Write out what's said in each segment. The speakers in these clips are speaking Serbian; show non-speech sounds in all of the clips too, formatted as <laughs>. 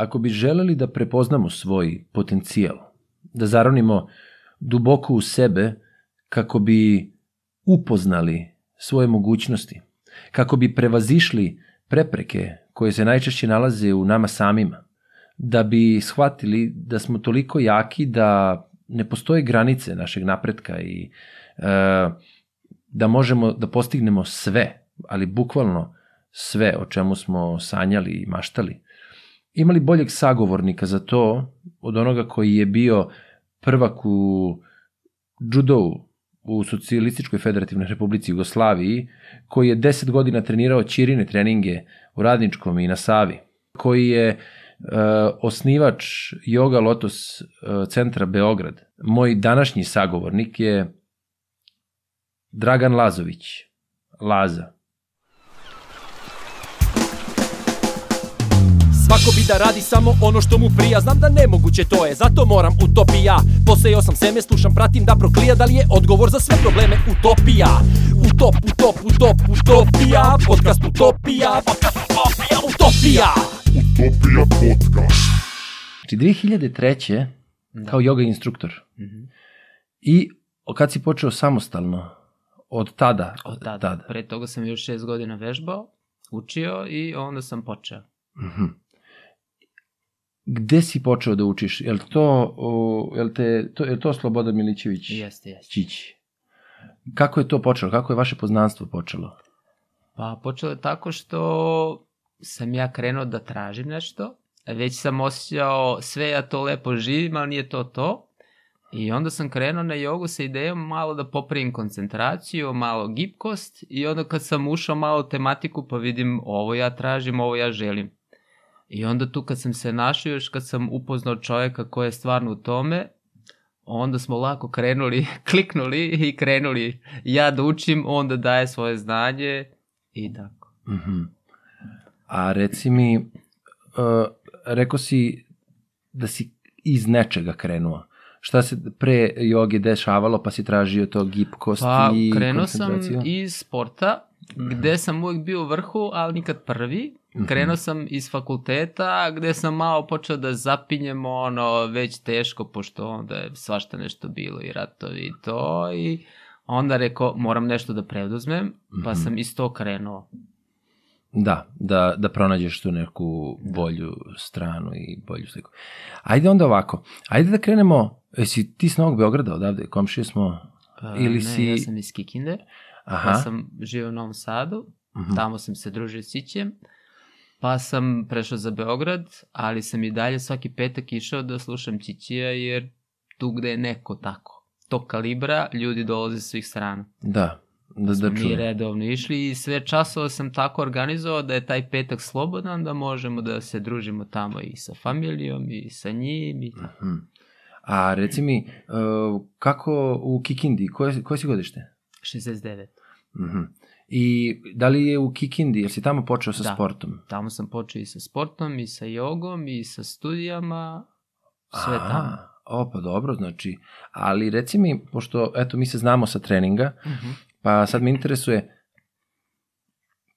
ako bi želeli da prepoznamo svoj potencijal, da zaronimo duboko u sebe kako bi upoznali svoje mogućnosti, kako bi prevazišli prepreke koje se najčešće nalaze u nama samima, da bi shvatili da smo toliko jaki da ne postoje granice našeg napretka i e, da možemo da postignemo sve, ali bukvalno sve o čemu smo sanjali i maštali. Imali boljeg sagovornika za to od onoga koji je bio prvak u judou u Socijalističkoj federativnoj republici Jugoslaviji, koji je 10 godina trenirao ćirine treninge u Radničkom i na Savi, koji je uh, osnivač Yoga Lotus uh, centra Beograd. Moj današnji sagovornik je Dragan Lazović, Laza. Svako bi da radi samo ono što mu prija Znam da nemoguće to je, zato moram utopija Posejao sam seme, slušam, pratim da proklija Da li je odgovor za sve probleme utopija Utop, utop, utop, utopija Podcast utopija, podcast utopija, utopija Utopija podcast. Znači 2003. Da. kao yoga instruktor. Mm -hmm. I kad si počeo samostalno, od tada? Od tada. tada. Pre toga sam još šest godina vežbao, učio i onda sam počeo. Mm -hmm. Gde si počeo da učiš? Je li to, o, je li te, to, je li to Slobodan Milićević? Jeste, jeste. Čić. Kako je to počelo? Kako je vaše poznanstvo počelo? Pa počelo je tako što sam ja krenuo da tražim nešto, već sam osjećao sve ja to lepo živim, ali nije to to. I onda sam krenuo na jogu sa idejom malo da popravim koncentraciju, malo gipkost i onda kad sam ušao malo tematiku pa vidim ovo ja tražim, ovo ja želim. I onda tu kad sam se našao, još kad sam upoznao čovjeka koji je stvarno u tome, onda smo lako krenuli, <laughs> kliknuli i krenuli. Ja da učim, onda daje svoje znanje i tako. Mm -hmm. A reci mi, uh, rekao si da si iz nečega krenuo. Šta se pre joge dešavalo, pa si tražio to gipkost pa, i krenuo sam iz sporta, gde sam uvek bio u vrhu, ali nikad prvi. Mhm. Krenuo sam iz fakulteta, gde sam malo počeo da zapinjem ono, već teško, pošto onda je svašta nešto bilo i ratovi i to. I onda rekao, moram nešto da preduzmem, pa mhm. sam iz to krenuo. Da, da, da pronađeš tu neku bolju stranu i bolju sliku. Ajde onda ovako, ajde da krenemo, jesi ti s Novog Beograda odavde, komšije smo, uh, ili ne, si... ja sam iz Kikinde, Aha. ja sam živio u Novom Sadu, uh mhm. -huh. tamo sam se družio s Ićem, pa sam prešao za Beograd, ali sam i dalje svaki petak išao da slušam Čićija, jer tu gde je neko tako, tog kalibra, ljudi dolaze s svih strana. Da, da, da mi redovno išli i sve časova sam tako organizovao da je taj petak slobodan, da možemo da se družimo tamo i sa familijom i sa njim i tako. Uh -huh. A reci mi, uh, kako u Kikindi, koje, koje si godište? 69. Uh -huh. I da li je u Kikindi, jesi tamo počeo sa da, sportom? tamo sam počeo i sa sportom, i sa jogom, i sa studijama, sve Aha. tamo. O, pa dobro, znači, ali reci mi, pošto, eto, mi se znamo sa treninga, uh -huh. pa sad me interesuje,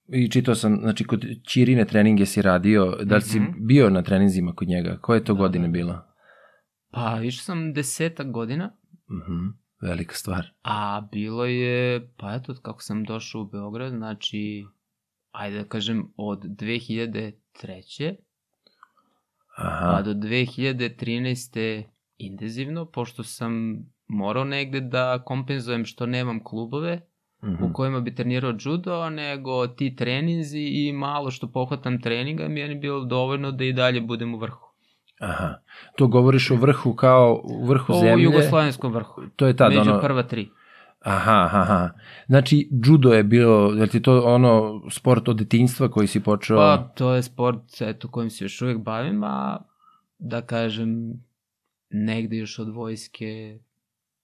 i čitao sam, znači, kod Čirine treninge si radio, da li si uh mhm. -huh. bio na treninzima kod njega? Koje to da, godine da. bilo? Pa, išao sam desetak godina. Uh mhm. -huh velika stvar. A bilo je, pa eto, kako sam došao u Beograd, znači, ajde da kažem, od 2003. Aha. pa do 2013. intenzivno, pošto sam morao negde da kompenzujem što nemam klubove, mm -hmm. u mhm. kojima bi trenirao judo, nego ti treninzi i malo što pohvatam treninga mi je bilo dovoljno da i dalje budem u vrhu. Aha. To govoriš o vrhu kao u vrhu o, zemlje? U jugoslovenskom vrhu. To je tad Među ono... prva tri. Aha, aha, aha. Znači, judo je bilo, je ti to ono sport od detinjstva koji si počeo? Pa, to je sport, eto, kojim se još uvijek bavim, a da kažem, negde još od vojske,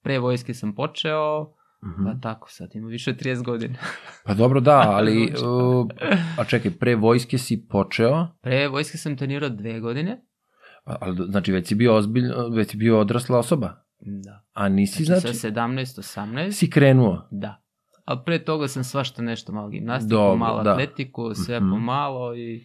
pre vojske sam počeo, mm -hmm. pa tako, sad ima više od 30 godina. <laughs> pa dobro, da, ali, <laughs> uh, a čekaj, pre vojske si počeo? Pre vojske sam trenirao dve godine, Ali, znači, već si bio ozbiljno, već si bio odrasla osoba? Da. A nisi, znači... znači sa 17, 18... Si krenuo? Da. a pre toga sam svašta nešto malo gimnastiku, Dobro, malo da. atletiku, sve Mhm. pomalo i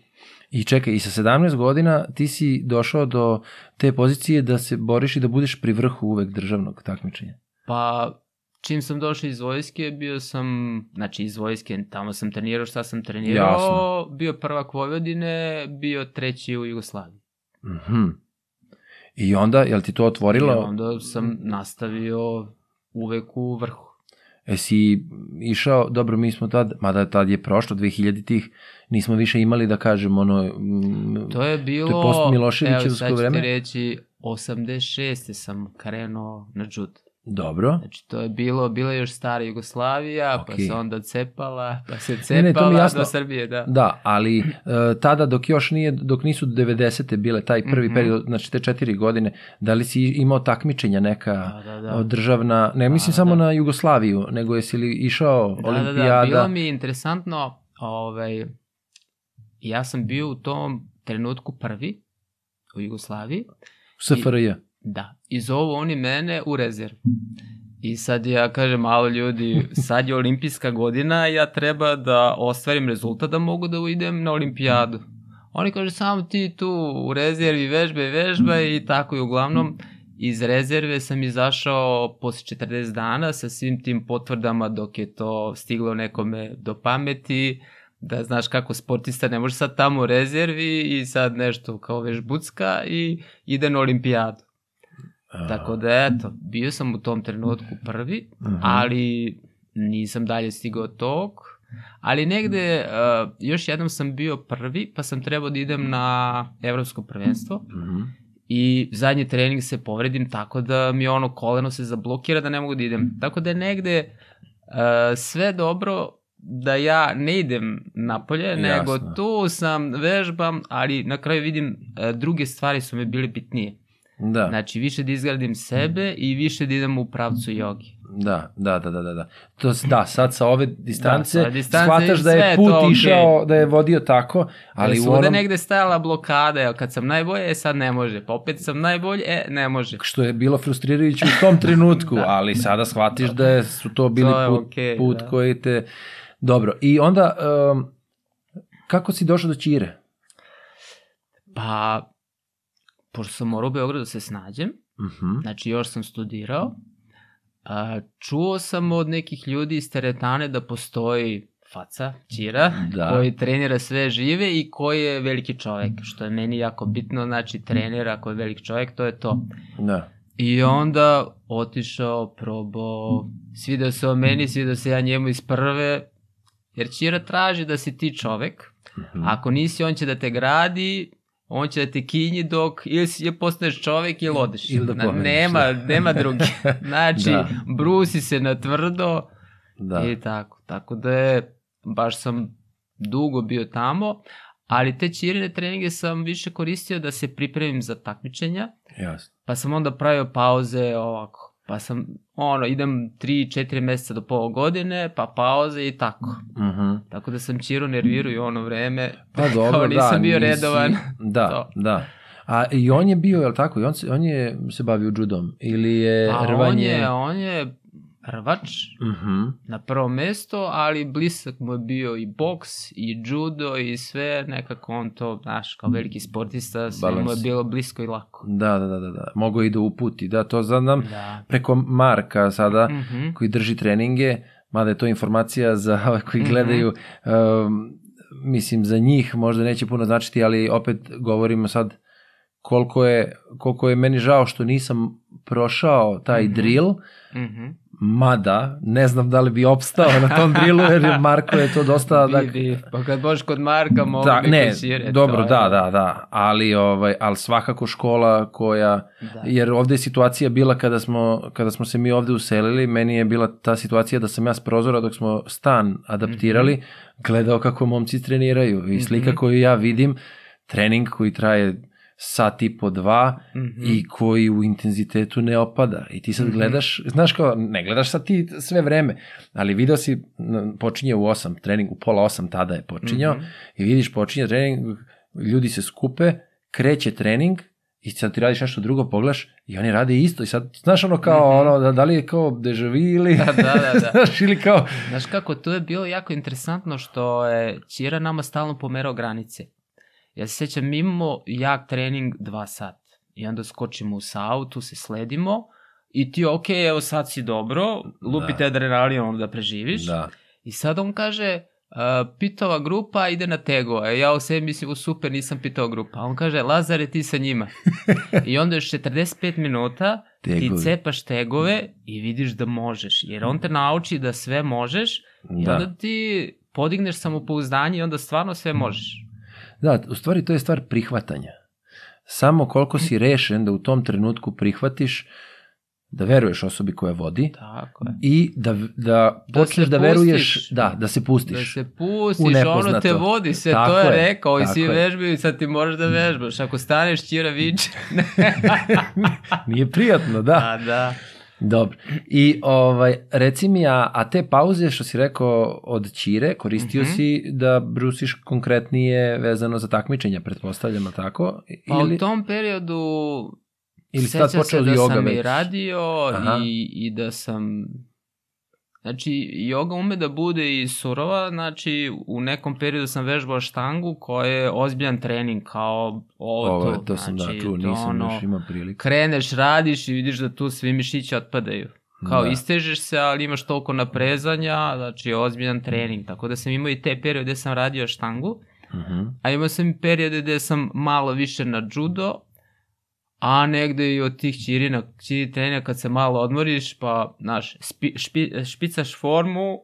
I čekaj, i sa 17 godina ti si došao do te pozicije da se boriš i da budeš pri vrhu uvek državnog takmičenja. Pa, čim sam došao iz vojske, bio sam, znači iz vojske, tamo sam trenirao šta sam trenirao, Jasno. bio prvak Vojvodine, bio treći u Jugoslaviji. Mhm. I onda, jel ti to otvorilo? I onda sam nastavio uvek u vrhu. E si išao, dobro, mi smo tad, mada tad je prošlo 2000 tih, nismo više imali da kažem ono... mm, To je bilo, To je post Miloševićevsko evo sad ću ti reći, 86. sam krenuo na judo. Dobro. Znači to je bilo, bila je još stara Jugoslavija, pa Okej. se onda cepala, pa se Ne, ne, to mi cepala jasno. do Srbije, da. Da, ali e, tada dok još nije, dok nisu 90. bile taj prvi Mhm. period, znači te četiri godine, da li si imao takmičenja neka Da, da, da. državna, ne mislim Da, samo da. na Jugoslaviju, nego jesi li išao Da, olimpijada? da, da, bilo mi je interesantno, ovaj, ja sam bio u tom trenutku prvi u Jugoslaviji, SFRJ. Da, i zovu oni mene u rezervu. I sad ja kažem, malo ljudi, sad je olimpijska godina, ja treba da ostvarim rezultat da mogu da idem na olimpijadu. Oni kaže, samo ti tu u rezervi vežbaj, vežbaj i tako i uglavnom iz rezerve sam izašao posle 40 dana sa svim tim potvrdama dok je to stiglo nekome do pameti, da znaš kako sportista ne može sad tamo u rezervi i sad nešto kao vežbucka i ide na olimpijadu. Tako da eto, bio sam u tom trenutku prvi, Mhm. ali nisam dalje stigao tog. Ali negde, uh, još jednom sam bio prvi, pa sam trebao da idem na evropsko prvenstvo Mhm. i zadnji trening se povredim tako da mi ono koleno se zablokira da ne mogu da idem. Tako da je negde uh, sve dobro da ja ne idem napolje, Jasno. nego tu sam, vežbam, ali na kraju vidim uh, druge stvari su mi bile bitnije. Da, Znači, više da izgradim sebe i više da idem u pravcu jogi. da, da, da, da, da, da. To, da, sad sa ove distance, Da, sa distance shvataš da je put okej. išao, da je vodio tako, ali u onom negde stajala blokada, evo, kad sam najbolje, e, sad ne može. Pa opet sam najbolje, e, ne može. što je bilo frustrirajuće u tom trenutku, <laughs> Da. ali sada shvatiš da je, su to bili To je put, okej, put da. koji te... Dobro, i onda, um, kako si došao do Ćire? Pa, pošto sam morao u Beogradu da se snađem, Mhm. znači još sam studirao, a, čuo sam od nekih ljudi iz teretane da postoji faca, Ćira, Da. koji trenira sve žive i koji je veliki čovek, što je meni jako bitno, znači trener ako je veliki čovek, to je to. Da. I onda otišao, probao, svidao se o meni, svidao se ja njemu iz prve, jer Ćira traži da si ti čovek, Mhm. ako nisi on će da te gradi, on će da te kinji dok ili si ili postaješ čovek ili odeš. Ili da pomeniš, nema, da. nema drugi. <laughs> Znači, Da. brusi se na tvrdo Da. i tako. Tako da je, baš sam dugo bio tamo, ali te Ćirine treninge sam više koristio da se pripremim za takmičenja, Jasno. Pa sam onda pravio pauze ovako. Pa sam, ono, idem 3-4 meseca do pola godine, pa pauze i tako. Mhm. Tako da sam Čiru nervirao i ono vreme. Pa <laughs> dobro, Kao nisam da. bio nisi- redovan. Da, To. da. A i on je bio, je li tako? I on se, on je se bavio judom? Ili je A on rvanje... je, on je rvač Mhm. na prvo mesto, ali blisak mu je bio i boks, i judo, i sve, nekako on to, znaš, kao veliki sportista, sve mu je Balans. bilo blisko i lako. Da, da, da, da, da. Mogu i da uputi. Da, to znam Da. preko Marka sada, Mhm. koji drži treninge, mada je to informacija za ove koji Mhm. gledaju, um, mislim za njih možda neće puno značiti, ali opet govorimo sad koliko je, koliko je meni žao što nisam prošao taj Mhm. drill, Mhm. Mada ne znam da li bi opstao na tom drillu, jer je Marko je to dosta... Bi, bi. Pa kad boš kod Marka, mogu da, ne, Čire, dobro, to da, da, da, ali, ovaj, ali svakako škola koja, Da. jer ovde je situacija bila kada smo, kada smo se mi ovde uselili, meni je bila ta situacija da sam ja s prozora dok smo stan adaptirali, gledao kako momci treniraju i slika Mhm. koju ja vidim, trening koji traje sat i po dva Mhm. i koji u intenzitetu ne opada. I ti sad Mhm. gledaš, znaš kao, ne gledaš sad ti sve vreme, ali video si, počinje u osam, trening u pola osam tada je počinjao, Mhm. i vidiš počinje trening, ljudi se skupe, kreće trening i sad ti radiš nešto drugo, pogledaš i oni rade isto i sad, znaš ono kao, Mhm. ono, da, da li je kao deja vu ili, Da, da, da, da. <laughs> znaš, ili kao, Znaš kako, tu je bilo jako interesantno što je Ćira nama stalno pomerao granice. Ja se sjećam, mi imamo jak trening dva sata. I onda skočimo u savu, tu se sledimo i ti, ok, evo sad si dobro, lupite Da. adrenalin ono da preživiš. da, I sad on kaže, uh, pitova grupa ide na tegove. Ja u sebi mislim, "U, super, nisam pitao grupa. A on kaže, Lazare, ti sa njima. <laughs> I onda još 45 minuta ti Tegovi. cepaš tegove i vidiš da možeš. Jer on te nauči da sve možeš i Da. onda ti podigneš samopouzdanje i onda stvarno sve možeš. Da, u stvari to je stvar prihvatanja. Samo koliko si rešen da u tom trenutku prihvatiš da veruješ osobi koja vodi Tako je. i da, da Da počneš se da, veruješ, da, da se pustiš. Da se pustiš, ono te vodi, sve Tako to je, je, rekao i svi vežbaju i sad ti moraš da vežbaš. Ako staneš, ćira viče. <laughs> Nije prijatno, da. A da. Dobro. I ovaj, reci mi, a, a te pauze što si rekao od Ćire, koristio Mhm. si da brusiš konkretnije vezano za takmičenja, pretpostavljam, tako? Pa Ili, u tom periodu ili sećam počeo se da sam već? i radio Aha. i, i da sam... Znači, yoga ume da bude i surova, znači u nekom periodu sam vežbao štangu koja je ozbiljan trening kao ovo, Ovo, to. to sam znači, da čuo, to nisam ono, još imao priliku. Kreneš, radiš i vidiš da tu svi mišići otpadaju. Kao Da. istežeš se, ali imaš toliko naprezanja, znači ozbiljan trening. Tako da sam imao i te periode gde sam radio štangu. Mhm. A imao sam i periode gde sam malo više na judo, a negde i od tih čirina, čiri treninga kad se malo odmoriš, pa, znaš, spi, špi, špicaš formu,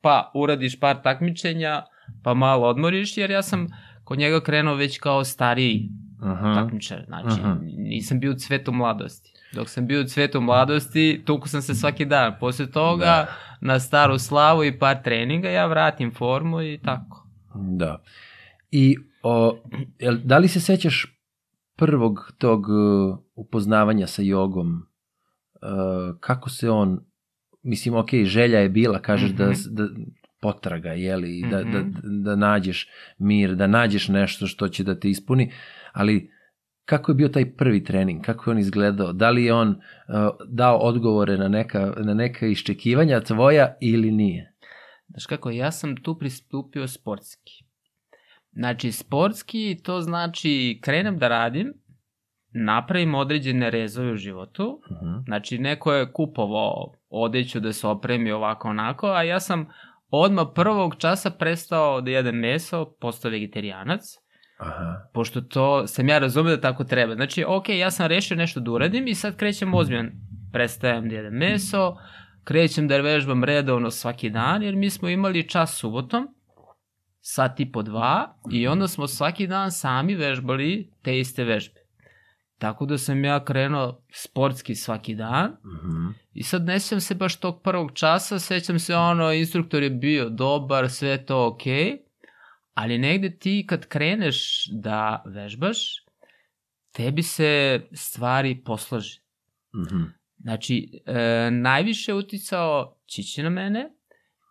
pa uradiš par takmičenja, pa malo odmoriš, jer ja sam kod njega krenuo već kao stariji Aha. takmičar, znači Aha. nisam bio u cvetu mladosti. Dok sam bio u cvetu mladosti, tuku sam se svaki dan. Posle toga, Da. na staru slavu i par treninga, ja vratim formu i tako. Da. I o, da li se sećaš prvog tog uh, upoznavanja sa jogom? Uh, kako se on, mislim, ok, želja je bila, kažeš Mhm. da, da potraga, jeli, da, da, Mhm. da nađeš mir, da nađeš nešto što će da te ispuni, ali kako je bio taj prvi trening, kako je on izgledao, da li je on uh, dao odgovore na neka, na neka iščekivanja tvoja ili nije? Znaš kako, ja sam tu pristupio sportski. Znači, sportski to znači krenem da radim, napravim određene rezove u životu, Uh znači neko je kupovao odeću da se opremi ovako onako, a ja sam odmah prvog časa prestao da jedem meso, postao vegetarijanac, Aha. pošto to sam ja razumio da tako treba. Znači, ok, ja sam rešio nešto da uradim i sad krećem ozbiljan. Prestajem da jedem meso, krećem da vežbam redovno svaki dan, jer mi smo imali čas subotom, sat i po dva, i onda smo svaki dan sami vežbali te iste vežbe. Tako da sam ja krenuo sportski svaki dan Mhm. i sad ne sjećam se baš tog prvog časa, sećam se ono, instruktor je bio dobar, sve to okej, ali negde ti kad kreneš da vežbaš, tebi se stvari poslože. Mhm. Znači, e, najviše je uticao Čići na mene,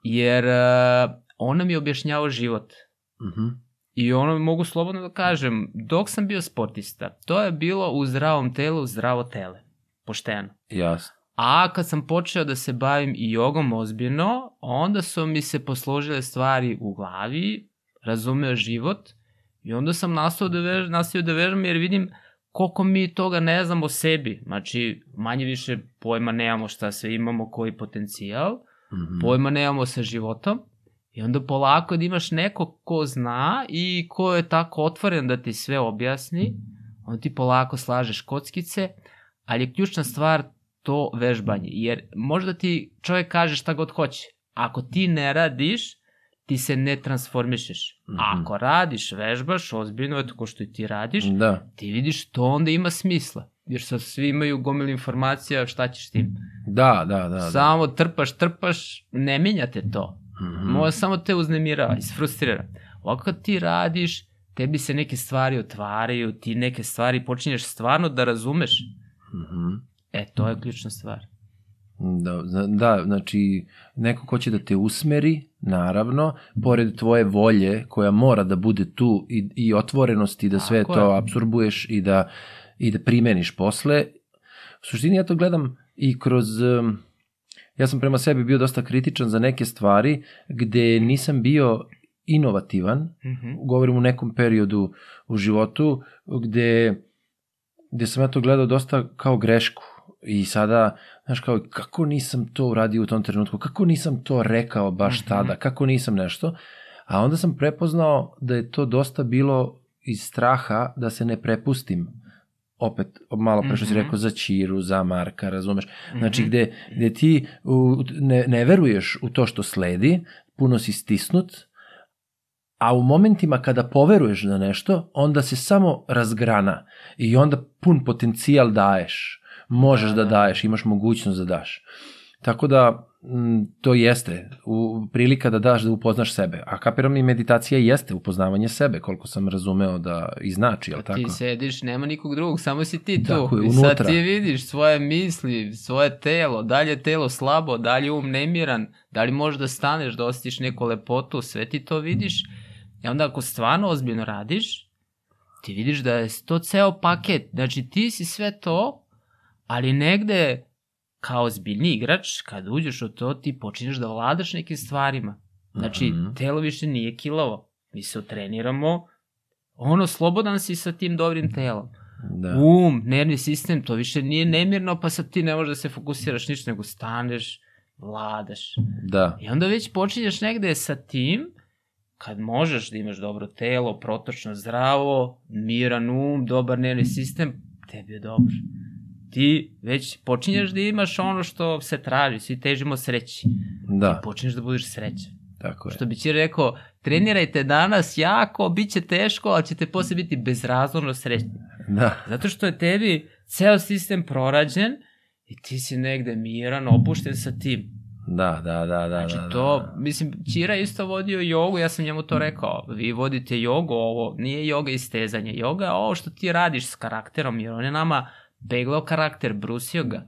jer e, ona mi je objašnjavao život. Mhm. I ono mogu slobodno da kažem, dok sam bio sportista, to je bilo u zdravom telu, zdravo tele. Pošteno. Jasno. A kad sam počeo da se bavim i jogom ozbiljno, onda su mi se posložile stvari u glavi, razumeo život i onda sam nastavio da, vež, nastavio da vežam jer vidim koliko mi toga ne znamo o sebi. Znači, manje više pojma nemamo šta sve imamo, koji potencijal, Mhm. pojma nemamo sa životom i onda polako da imaš neko ko zna i ko je tako otvoren da ti sve objasni, onda ti polako slažeš kockice, ali je ključna stvar to vežbanje, jer možda ti čovjek kaže šta god hoće, ako ti ne radiš, ti se ne transformišeš. Mhm. Ako radiš, vežbaš, ozbiljno, eto ko što i ti radiš, Da, ti vidiš to onda ima smisla. Jer sad svi imaju gomilu informacija šta ćeš tim. da, da, da. da. Samo trpaš, trpaš, ne menjate to. Mhm. Može samo te uznemirava, isfrustrira. Ovako kad ti radiš, tebi se neke stvari otvaraju, ti neke stvari počinješ stvarno da razumeš. Mhm. E, to je ključna stvar. Da, da, znači neko ko će da te usmeri, naravno, pored tvoje volje koja mora da bude tu i, i otvorenosti da sve Tako to je. apsorbuješ i da i da primeniš posle. U suštini ja to gledam i kroz... um, Ja sam prema sebi bio dosta kritičan za neke stvari gde nisam bio inovativan, Mhm. govorim u nekom periodu u životu gde, gde sam ja to gledao dosta kao grešku. I sada, znaš, kao kako nisam to uradio u tom trenutku, kako nisam to rekao baš Mhm. tada, kako nisam nešto, a onda sam prepoznao da je to dosta bilo iz straha da se ne prepustim opet, malo pre što si Mhm. rekao za Čiru, za Marka, razumeš? Znači Mhm. gde, gde ti ne, ne veruješ u to što sledi, puno si stisnut, a u momentima kada poveruješ na nešto, onda se samo razgrana i onda pun potencijal daješ. Možeš da, Da, da da. daješ, imaš mogućnost da daš. Tako da, to jeste u, prilika da daš da upoznaš sebe. A kapiram i meditacija jeste upoznavanje sebe, koliko sam razumeo da i znači, jel tako? Ti sediš, nema nikog drugog, samo si ti tu. Tako je, I sad unutra. ti vidiš svoje misli, svoje telo, da li je telo slabo, da li je um nemiran, da li možeš da staneš, da osjetiš neku lepotu, sve ti to vidiš. I onda ako stvarno ozbiljno radiš, ti vidiš da je to ceo paket. Znači ti si sve to, ali negde kao ozbiljni igrač, kad uđeš u to, ti počinješ da vladaš nekim stvarima. Znači, Mhm. telo više nije kilavo. Mi se otreniramo, ono, slobodan si sa tim dobrim telom. Da. Um, nervni sistem, to više nije nemirno, pa sad ti ne možeš da se fokusiraš ništa, nego staneš, vladaš. Da. I onda već počinješ negde sa tim, kad možeš da imaš dobro telo, protočno zdravo, miran um, dobar nervni sistem, tebi je dobro. Ti već počinješ da imaš ono što se traži, svi težimo sreći. Da, Počinješ da budeš srećan. tako je. Što bi ti rekao, trenirajte danas jako, bit će teško, ali ćete posle biti bezrazlorno srećni. Da. Zato što je tebi ceo sistem prorađen i ti si negde miran, opušten sa tim. Da, da, da, da. Znači da, to, da. mislim, Čira je isto vodio jogu, ja sam njemu to rekao. Vi vodite jogu, ovo nije joga istezanje. Joga je ovo što ti radiš s karakterom, jer on je nama peglao karakter, brusio ga.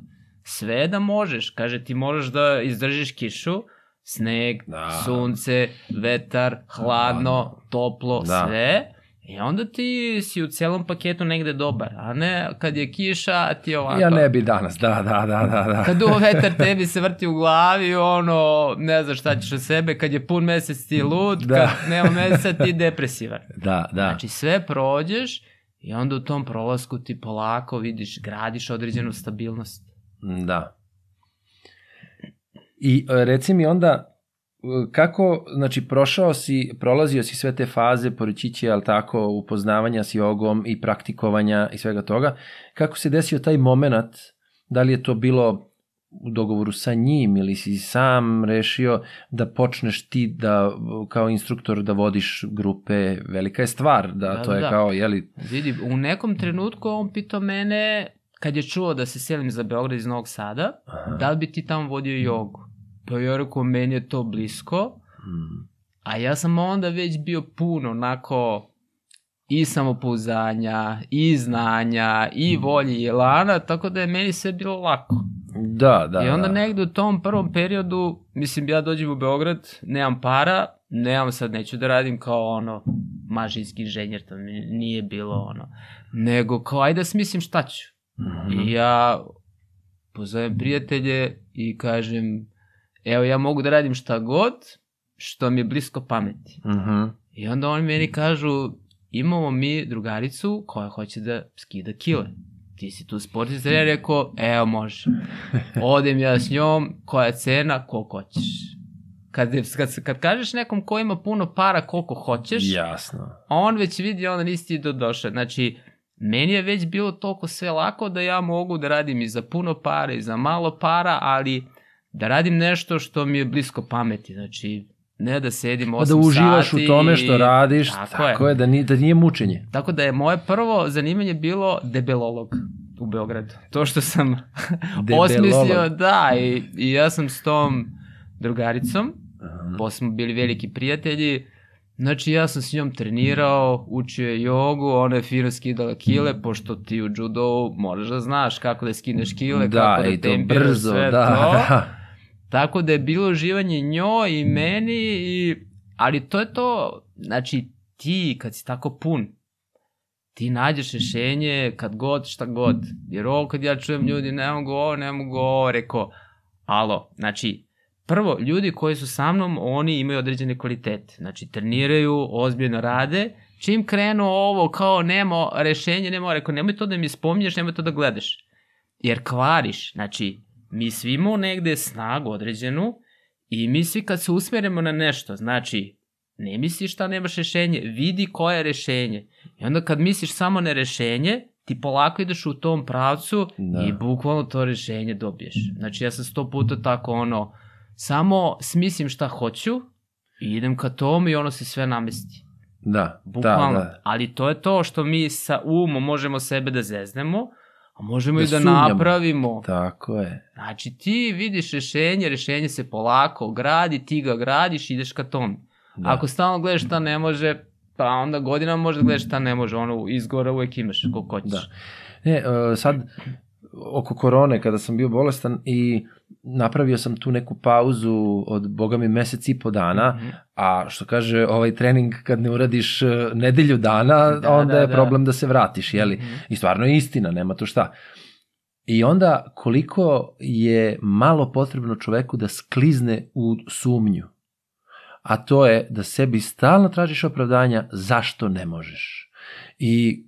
Sve da možeš, kaže ti možeš da izdržiš kišu, sneg, Da. sunce, vetar, hladno, toplo, Da. sve. I onda ti si u celom paketu negde dobar, a ne kad je kiša, a ti je ovako. Ja ne bi danas, da, da, da, da. da. Kad duvo <laughs> vetar tebi se vrti u glavi, ono, ne znaš šta ćeš od sebe, kad je pun mesec ti lud, Da. kad nema meseca ti <laughs> depresivan. Da, da. Znači sve prođeš i onda u tom prolasku ti polako vidiš, gradiš određenu stabilnost. Da. I e, reci mi onda, e, kako, znači, prošao si, prolazio si sve te faze, poreći ali tako, upoznavanja s jogom i praktikovanja i svega toga, kako se desio taj moment, da li je to bilo u dogovoru sa njim ili si sam rešio da počneš ti da kao instruktor da vodiš grupe, velika je stvar, da, Da, to da, je da. kao, jeli, Vidi, u nekom trenutku on pitao mene, kad je čuo da se selim za Beograd iz Novog Sada, Aha. da li bi ti tamo vodio jogu? Pa ja rekao, meni je to blisko, Mm, A ja sam onda već bio puno onako i samopouzdanja, i znanja, i Mm. volje i elana, tako da je meni sve bilo lako. Da, da. I onda da. negde u tom prvom periodu, mislim ja dođem u Beograd, nemam para, nemam sad, neću da radim kao ono mašinski inženjer, to mi nije bilo ono, nego kao ajde da smislim šta ću. Mhm. I ja pozovem prijatelje i kažem, evo ja mogu da radim šta god, što mi je blisko pameti. Mhm. I onda oni meni kažu, imamo mi drugaricu koja hoće da skida kile. Ti si tu sportista, ja rekao, evo može. Odem ja s njom, koja je cena, koliko hoćeš. Kad, kad, kad kažeš nekom ko ima puno para koliko hoćeš, Jasno. on već vidi, onda nisi ti do došao. Znači, meni je već bilo toliko sve lako da ja mogu da radim i za puno para i za malo para, ali da radim nešto što mi je blisko pameti. Znači, ne da sedim 8 Pa sati. da uživaš u tome što radiš, Tako tako, je. je. da, nije, da nije mučenje. Tako da je moje prvo zanimanje bilo debelolog u Beogradu. To što sam <laughs> <laughs> osmislio, da, i, i ja sam s tom drugaricom, Aha. posle smo bili veliki prijatelji, znači ja sam s njom trenirao, učio je jogu, ona je fino skidala kile, pošto ti u judo moraš da znaš kako da skineš kile, da, kako da tempiraš brzo, sve da, to. da. Tako da je bilo uživanje njoj i meni, i, ali to je to, znači ti kad si tako pun, ti nađeš rešenje kad god, šta god. Jer ovo kad ja čujem ljudi, ne mogu ovo, ne mogu ovo, reko, alo, znači, prvo, ljudi koji su sa mnom, oni imaju određene kvalitete. Znači, treniraju, ozbiljno rade, čim krenu ovo kao nema rešenje, nema, rekao, nemoj to da mi spominješ, nemoj to da gledaš. Jer kvariš, znači, mi svi imamo negde snagu određenu i mi svi kad se usmerimo na nešto, znači, ne misliš šta nemaš rešenje, vidi koje je rešenje. I onda kad misliš samo na rešenje, ti polako ideš u tom pravcu Da. da. i bukvalno to rešenje dobiješ. Znači ja sam sto puta tako ono, samo smislim šta hoću i idem ka tomu i ono se sve namesti. Da, Bukvalno. da, da. Ali to je to što mi sa umom možemo sebe da zeznemo, a možemo Da i da sumnjamo. napravimo. Tako je. Znači ti vidiš rešenje, rešenje se polako gradi, ti ga gradiš i ideš ka tom. Da. Ako stalno gledaš šta ne može, pa onda godinama možda gledaš šta ne može, ono izgora uvek imaš koliko hoćeš. Da. Ne, e, sad, oko korone, kada sam bio bolestan i napravio sam tu neku pauzu od, boga mi, mesec i po dana, Mhm. a što kaže, ovaj trening kad ne uradiš e, nedelju dana, Da, onda da, je da. problem da se vratiš, jeli? Mhm. I stvarno je istina, nema tu šta. I onda koliko je malo potrebno čoveku da sklizne u sumnju. A to je da sebi stalno tražiš opravdanja zašto ne možeš. I,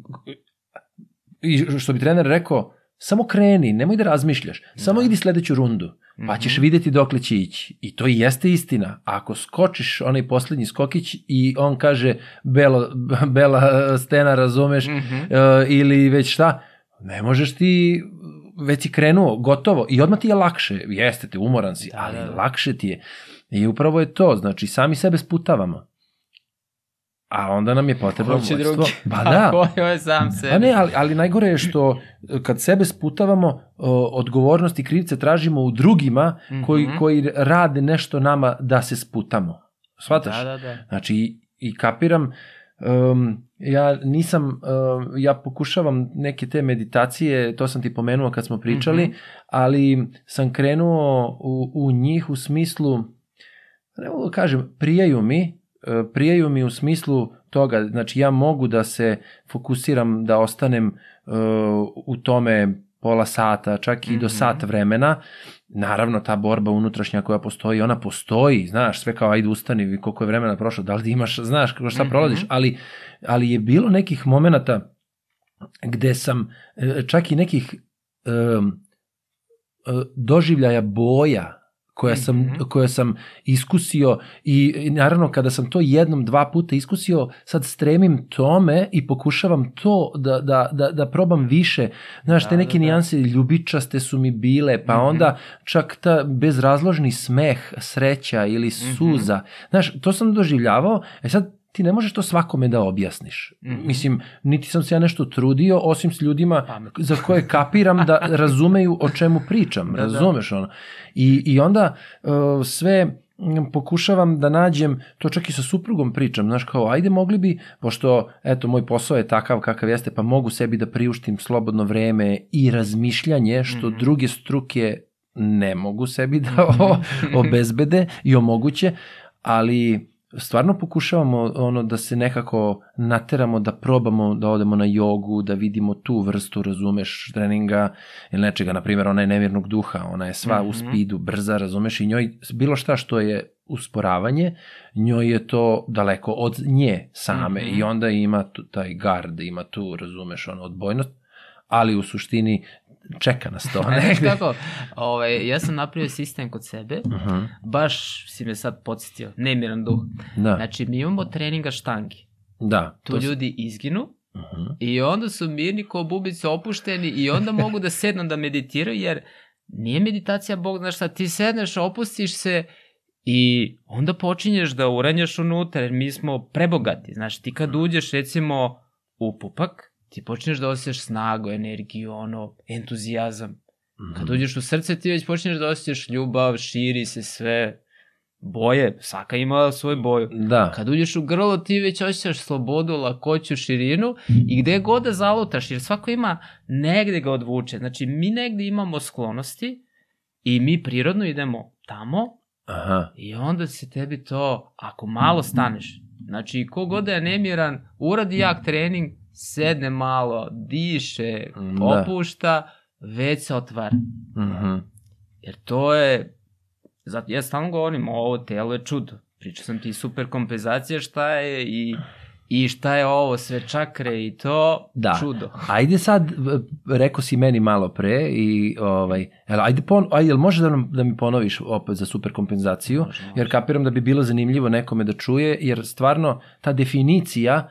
i što bi trener rekao, samo kreni, nemoj da razmišljaš, samo Da. idi sledeću rundu, pa ćeš Mhm. videti dokle će ići. I to i jeste istina. Ako skočiš onaj poslednji skokić i on kaže belo, <laughs> bela stena, razumeš, Mhm. e, ili već šta, ne možeš ti već si krenuo, gotovo, i odmah ti je lakše, jeste te, umoran si, Da, ali da, da. lakše ti je. I upravo je to, znači sami sebe sputavamo. A onda nam je potrebno Ko će vođstvo. drugi? <laughs> Ba da, Ko je sam sebi? Pa ne, ali, ali najgore je što e, kad sebe sputavamo, o, odgovornost i krivice tražimo u drugima koji, Mhm. koji rade nešto nama da se sputamo. Shvataš? Da, da, da. Znači, i, i kapiram, um, ja nisam, um, ja pokušavam neke te meditacije, to sam ti pomenuo kad smo pričali, Mhm. ali sam krenuo u, u njih u smislu, ne mogu da kažem, prijaju mi, e, prijaju mi u smislu toga, znači ja mogu da se fokusiram, da ostanem uh, u tome pola sata, čak i do Mhm. sat vremena, naravno ta borba unutrašnja koja postoji, ona postoji, znaš, sve kao ajde ustani, koliko je vremena prošlo, da li imaš, znaš kako šta Mhm. prolaziš, ali, ali je bilo nekih momenata gde sam e, čak i nekih um, e, doživljaja boja koja sam, Mhm. koja sam iskusio i i naravno kada sam to jednom, dva puta iskusio, sad stremim tome i pokušavam to da, da, da, da probam više. Znaš, Da, te neke da, da. nijanse ljubičaste su mi bile, pa Mhm. onda čak ta bezrazložni smeh, sreća ili Mhm. suza. Znaš, to sam doživljavao, e sad ti ne možeš to svakome da objasniš. Mhm. Mislim, niti sam se ja nešto trudio, osim s ljudima Pametno. za koje kapiram da <laughs> razumeju o čemu pričam, Da, da. razumeš ono. I, i onda uh, sve mm, pokušavam da nađem, to čak i sa suprugom pričam, znaš kao, ajde mogli bi, pošto, eto, moj posao je takav kakav jeste, pa mogu sebi da priuštim slobodno vreme i razmišljanje, što Mhm. druge struke ne mogu sebi da <laughs> o, obezbede i omoguće, ali stvarno pokušavamo ono da se nekako nateramo da probamo da odemo na jogu, da vidimo tu vrstu, razumeš, treninga ili nečega, na primjer, ona je nemirnog duha, ona je sva u Mhm. spidu, brza, razumeš, i njoj bilo šta što je usporavanje, njoj je to daleko od nje same Mhm. i onda ima tu, taj gard, ima tu, razumeš, ono, odbojnost, ali u suštini čeka nas to. <laughs> Znaš negde. kako, ovaj, ja sam napravio sistem kod sebe, Mhm, baš si me sad podsjetio, nemiran duh. Da, Znači, mi imamo treninga štangi. da. Tu to ljudi izginu Mhm. i onda su mirni ko bubice opušteni i onda mogu da sednu da meditiraju, jer nije meditacija, Bog znaš šta, ti sedneš, opustiš se i onda počinješ da uranjaš unutra, jer mi smo prebogati. Znači, ti kad uđeš, recimo, u pupak, ti počinješ da osjećaš snagu, energiju, ono, entuzijazam. Kad Mhm. uđeš u srce, ti već počinješ da osjećaš ljubav, širi se sve, boje, svaka ima svoju boju. Da. Kad uđeš u grlo, ti već osjećaš slobodu, lakoću, širinu i gde god da zalutaš, jer svako ima negde ga odvuče. Znači, mi negde imamo sklonosti i mi prirodno idemo tamo Aha. i onda se tebi to, ako malo staneš, znači, ko god da je nemiran, uradi jak trening, sedne malo, diše, Da. opušta, već se otvara. Mhm. Jer to je, zato ja stalno govorim, ovo telo je čudo. Pričao sam ti super kompenzacija šta je i, i šta je ovo, sve čakre i to, Da. čudo. Ajde sad, rekao si meni malo pre i ovaj, ajde, pon, ajde, jel može da, nam, da mi ponoviš opet za superkompenzaciju? Može, može. Jer kapiram da bi bilo zanimljivo nekome da čuje, jer stvarno ta definicija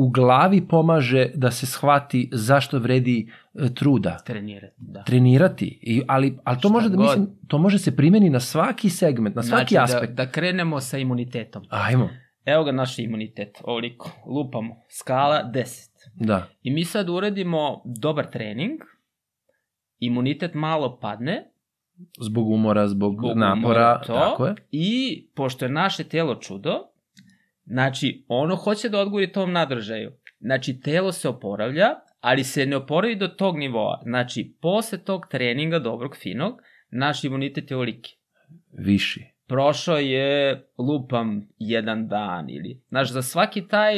u glavi pomaže da se shvati zašto vredi e, truda Trenirati, da. trenirati i ali ali to Šta može da god. mislim to može se primeni na svaki segment na svaki znači, aspekt Da, da krenemo sa imunitetom. ajmo Evo ga naš imunitet, ovoliko. Lupamo. Skala 10. da I mi sad uradimo dobar trening, imunitet malo padne zbog umora zbog, Zbog napora umora, to. tako je i pošto je naše telo čudo, znači ono hoće da odgovori tom nadržaju. Znači telo se oporavlja, ali se ne oporavi do tog nivoa. Znači posle tog treninga dobrog, finog, naš imunitet je ovoliki. viši prošao je, lupam, jedan dan ili... Znaš, za svaki taj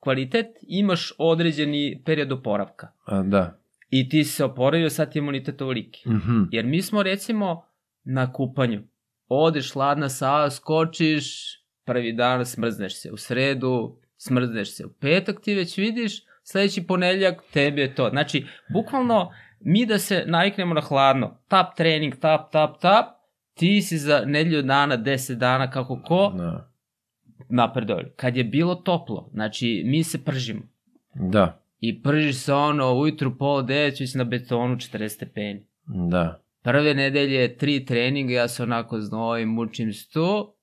kvalitet imaš određeni period oporavka. A, da I ti se oporavio, sad ti imunitet ovoliki. mhm Jer mi smo, recimo, na kupanju. Odeš, ladna sala, skočiš, prvi dan smrzneš se. U sredu smrzneš se. U petak ti već vidiš, sledeći ponedeljak tebi je to. Znači, bukvalno, mi da se naviknemo na hladno, tap trening, tap, tap, tap, ti si za nedelju dana, 10 dana, kako ko, da napredovali. Kad je bilo toplo, znači, mi se pržimo. da I pržiš se ono, ujutru pola devet, već na betonu 40 stepeni. da Prve nedelje, tri treninga, ja se onako znojim, mučim se tu.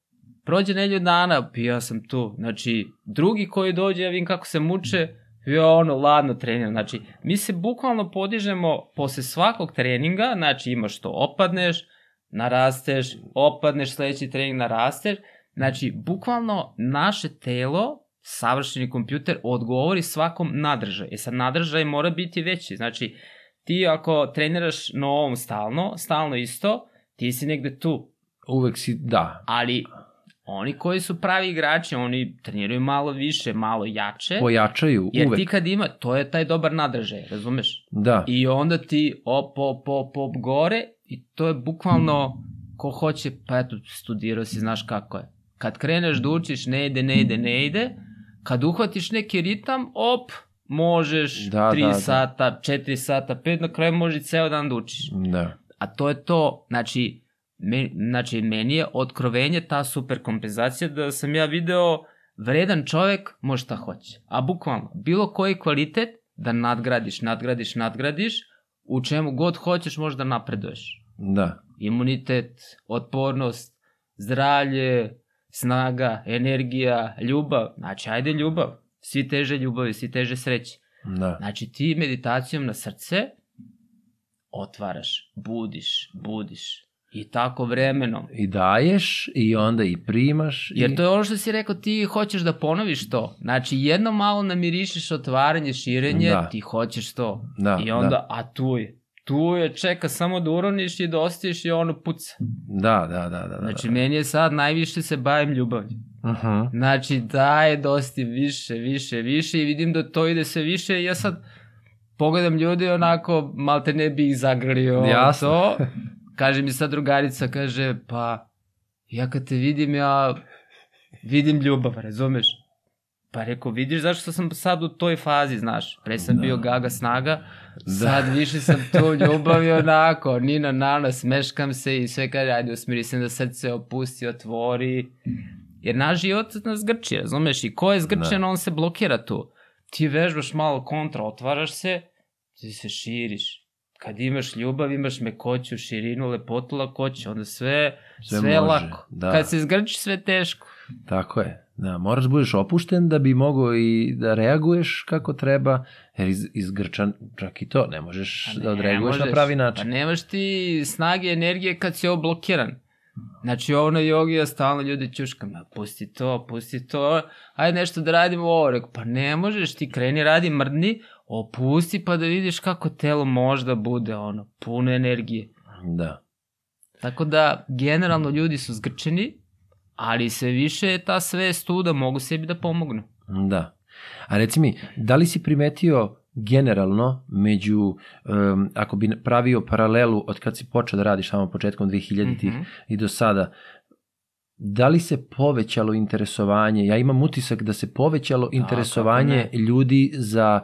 Prođe nedelju dana, ja sam tu. Znači, drugi koji dođe, ja vidim kako se muče, ja ono, ladno treniram. Znači, mi se bukvalno podižemo posle svakog treninga, znači imaš to, opadneš, narasteš, opadneš, sledeći trening narasteš. Znači, bukvalno naše telo, savršeni kompjuter, odgovori svakom nadržaju. E sad, nadržaj mora biti veći. Znači, ti ako treniraš na ovom stalno, stalno isto, ti si negde tu. uvek si da Ali oni koji su pravi igrači, oni treniraju malo više, malo jače. pojačaju Jer uvek ti kad ima, to je taj dobar nadržaj, razumeš? da I onda ti op, op, op, op, gore i to je bukvalno ko hoće, pa eto, studirao si, znaš kako je. Kad kreneš da učiš, ne ide, ne ide, ne ide, kad uhvatiš neki ritam, op, možeš Da, 3 da, da. sata, 4 sata, 5, na kraju možeš ceo dan da učiš. da A to je to, znači, me, znači meni je otkrovenje ta super kompenzacija da sam ja video vredan čovek može šta hoće. A bukvalno, bilo koji kvalitet da nadgradiš, nadgradiš, nadgradiš, u čemu god hoćeš možeš da napreduješ. da Imunitet, otpornost, zdravlje, snaga, energija, ljubav. Znači, ajde ljubav. Svi teže ljubavi, svi teže sreće. da Znači ti meditacijom na srce otvaraš, budiš, budiš. I tako vremenom. i daješ i onda i primaš Jer i... to je ono što si rekao, ti hoćeš da ponoviš to. Znači jedno malo namirišeš otvaranje, širenje, Da. ti hoćeš to. Da, I onda, da. a tu je. Tu je, čeka samo da uroniš i da i ono puca. da da da da da Znači meni je sad najviše se bavim ljubavlju. Mhm. Znači daje dosti više, više, više i vidim da to ide sve više i ja sad pogledam ljudi onako malte ne bi ih zagrlio Jasno. to. <laughs> Kaže mi sad drugarica, kaže pa ja kad te vidim ja vidim ljubav, razumeš? Pa rekao, vidiš zašto sam sad u toj fazi, znaš, pre sam Da. bio gaga snaga, sad više sam tu ljubav i onako, nina nana, smeškam se i sve kaže, ajde usmiri se da srce opusti, otvori, Jer naš život nas grči, razumeš? I ko je zgrčen, on se blokira tu. Ti vežbaš malo kontra, otvaraš se, ti se širiš. Kad imaš ljubav, imaš mekoću, širinu, lepotu, lakoću, onda sve, Sve sve, može, lako. da. Kad se zgrči, sve teško. Tako je. Da, moraš da budeš opušten da bi mogao i da reaguješ kako treba, jer iz, izgrčan, čak i to, ne možeš Pa da ne odreaguješ na možeš. pravi Pa način. nemaš ti snage, energije kad si ovo blokiran. Znači ovo na jogi ja stalno ljudi ćuškam, "Ma, pusti to, pusti to, ajde nešto da radimo ovo, Rekao, pa ne možeš, ti kreni radi mrdni, opusti pa da vidiš kako telo može da bude ono, puno energije. Da. Tako da generalno ljudi su zgrčeni, ali sve više je ta svest tu da mogu sebi da pomognu. Da. A reci mi, da li si primetio generalno među, um, ako bi pravio paralelu od kad si počeo da radiš samo početkom 2000-ih Mhm. i do sada, da li se povećalo interesovanje, ja imam utisak da se povećalo interesovanje kako ljudi za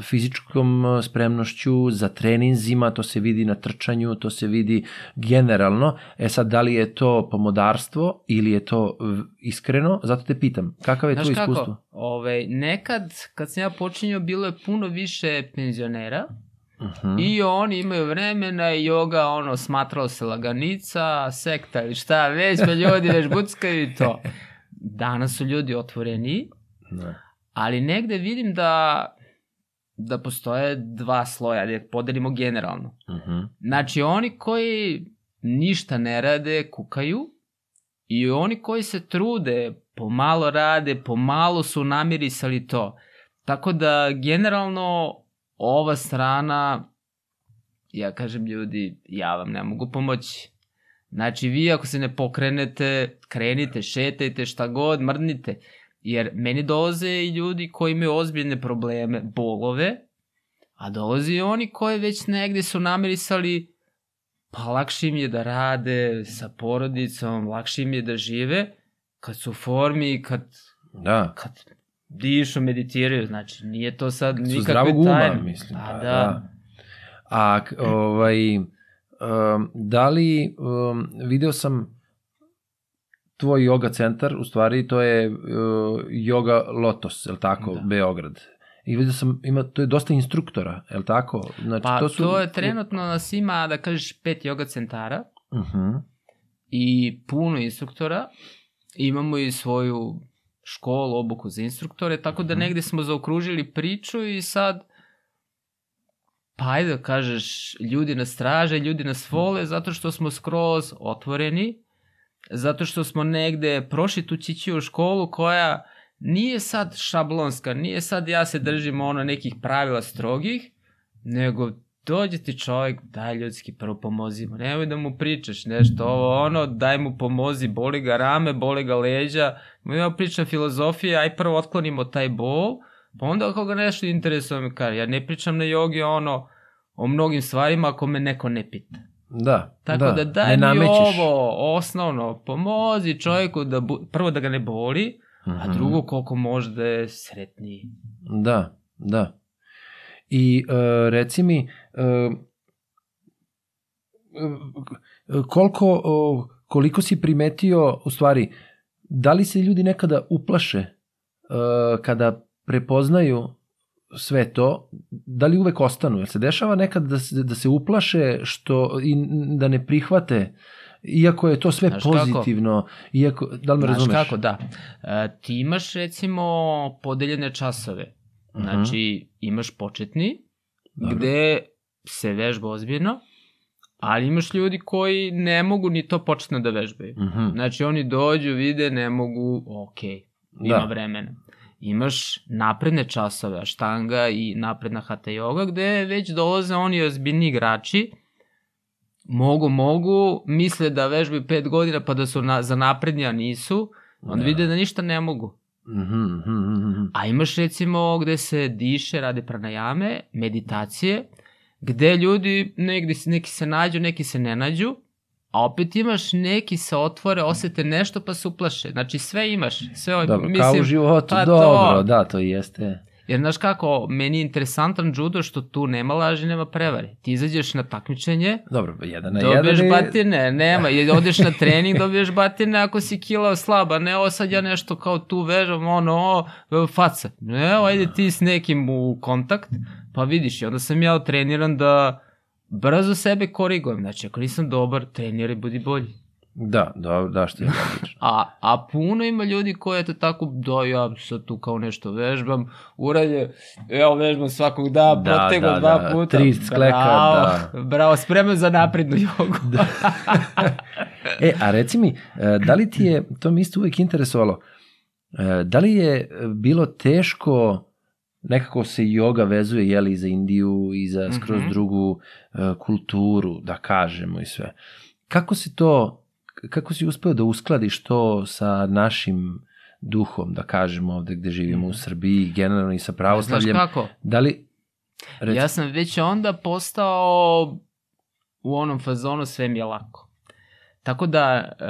fizičkom uh, spremnošću, za treninzima, to se vidi na trčanju, to se vidi generalno. E sad, da li je to pomodarstvo ili je to iskreno? Zato te pitam, kakav je Znaš to kako, iskustvo? ovaj, nekad kad sam ja počinjao bilo je puno više penzionera Mhm. i oni imaju vremena i joga ono smatralo se laganica, sekta ili šta već, pa ljudi već buckaju i to. <laughs> Danas su ljudi otvoreni, Da. ali negde vidim da da postoje dva sloja, da ih podelimo generalno. Mhm. Znači, oni koji ništa ne rade, kukaju, i oni koji se trude, pomalo rade, pomalo su namirisali to. Tako da, generalno, ova strana, ja kažem ljudi, ja vam ne mogu pomoći. Znači, vi ako se ne pokrenete, krenite, šetajte, šta god, mrdnite. Jer meni dolaze i ljudi koji imaju ozbiljne probleme, bolove, a dolaze i oni koji već negde su namirisali pa lakše im je da rade sa porodicom, lakše im je da žive kad su u formi, kad, Da. kad dišu, meditiraju, znači nije to sad Su nikakve zdravog uma, tajne. mislim. Pa, pa, da. A, k- ovaj, um, da li, um, video sam tvoj yoga centar, u stvari to je uh, yoga Lotos, je li tako, Da. Beograd. I vidio sam, ima, to je dosta instruktora, je li tako? Znači, Pa to, su, je trenutno nas ima, da kažeš, pet yoga centara Uh i puno instruktora. Imamo i svoju školu, obuku za instruktore, tako da Mhm. negde smo zaokružili priču i sad pa ajde da kažeš, ljudi nas traže, ljudi nas vole zato što smo skroz otvoreni, zato što smo negde prošli tu čićiju školu koja nije sad šablonska, nije sad ja se držim ono nekih pravila strogih, nego dođe ti čovjek, daj ljudski prvo pomozi mu, nemoj da mu pričaš nešto, ovo ono, daj mu pomozi, boli ga rame, boli ga leđa, ima priča filozofija, aj prvo otklonimo taj bol, pa onda ako ga nešto interesuje mi kaže, ja ne pričam na jogi ono, o mnogim stvarima ako me neko ne pita. Da, Tako da, da daj ne mi ovo, osnovno, pomozi čovjeku da, bu, prvo da ga ne boli, a Mhm. drugo koliko može da je sretniji. Da, da. I uh, reci mi, uh, koliko, uh, koliko si primetio, u stvari, da li se ljudi nekada uplaše uh, kada prepoznaju sve to, da li uvek ostanu? Jer se dešava nekad da se, da se uplaše što, i da ne prihvate iako je to sve Znaš kako? pozitivno, iako, da li me Znaš razumeš? kako, da. E, ti imaš recimo podeljene časove. Mhm. Znači, imaš početni, Dobro. gde se vežba ozbiljno, ali imaš ljudi koji ne mogu ni to početno da vežbaju. Mhm. Znači, oni dođu, vide, ne mogu, ok, ima Da. vremena. Imaš napredne časove, štanga i napredna hatha yoga, gde već dolaze oni ozbiljni igrači, mogu, mogu, misle da vežbaju pet godina pa da su na, za naprednji, a nisu, onda Da. vide da ništa ne mogu. Mhm, mhm, mhm, mhm. A imaš recimo gde se diše, rade pranajame, meditacije, gde ljudi negde, neki se nađu, neki se ne nađu, a opet imaš neki se otvore, osete nešto pa se uplaše. Znači sve imaš. Sve, Dobro, mislim, kao u životu, pa dobro, to. da, to jeste. Jer znaš kako, meni je interesantan judo što tu nema laži, nema prevare. Ti izađeš na takmičenje, Dobro, jedan na dobiješ jedan je... batine, nema, i odeš na trening, <laughs> dobiješ batine ako si kilao slaba, ne, ovo sad ja nešto kao tu vežam, ono, o, faca. Ne, ajde ti s nekim u kontakt, pa vidiš, i onda sam ja treniran da brzo sebe korigujem, znači ako nisam dobar, treniraj, budi bolji. Da, da, da, što je logično. <laughs> A, a puno ima ljudi koji eto tako, da ja sad tu kao nešto vežbam, uradje, evo vežbam svakog dana, Da, protego da, dva da, puta. tri skleka, bravo, da. Bravo, spreman za naprednu jogu. Da. <laughs> e, a reci mi, e, da li ti je, to mi isto uvijek interesovalo, e, da li je bilo teško nekako se yoga vezuje jeli, i za Indiju i za skroz Mhm. drugu e, kulturu, da kažemo i sve. Kako si to, kako si uspeo da uskladiš to sa našim duhom, da kažemo ovde gde živimo u Srbiji, generalno i sa Znaš pravoslavljem. kako? Da li... Reci. Ja sam već onda postao u onom fazonu sve mi je lako. Tako da, e,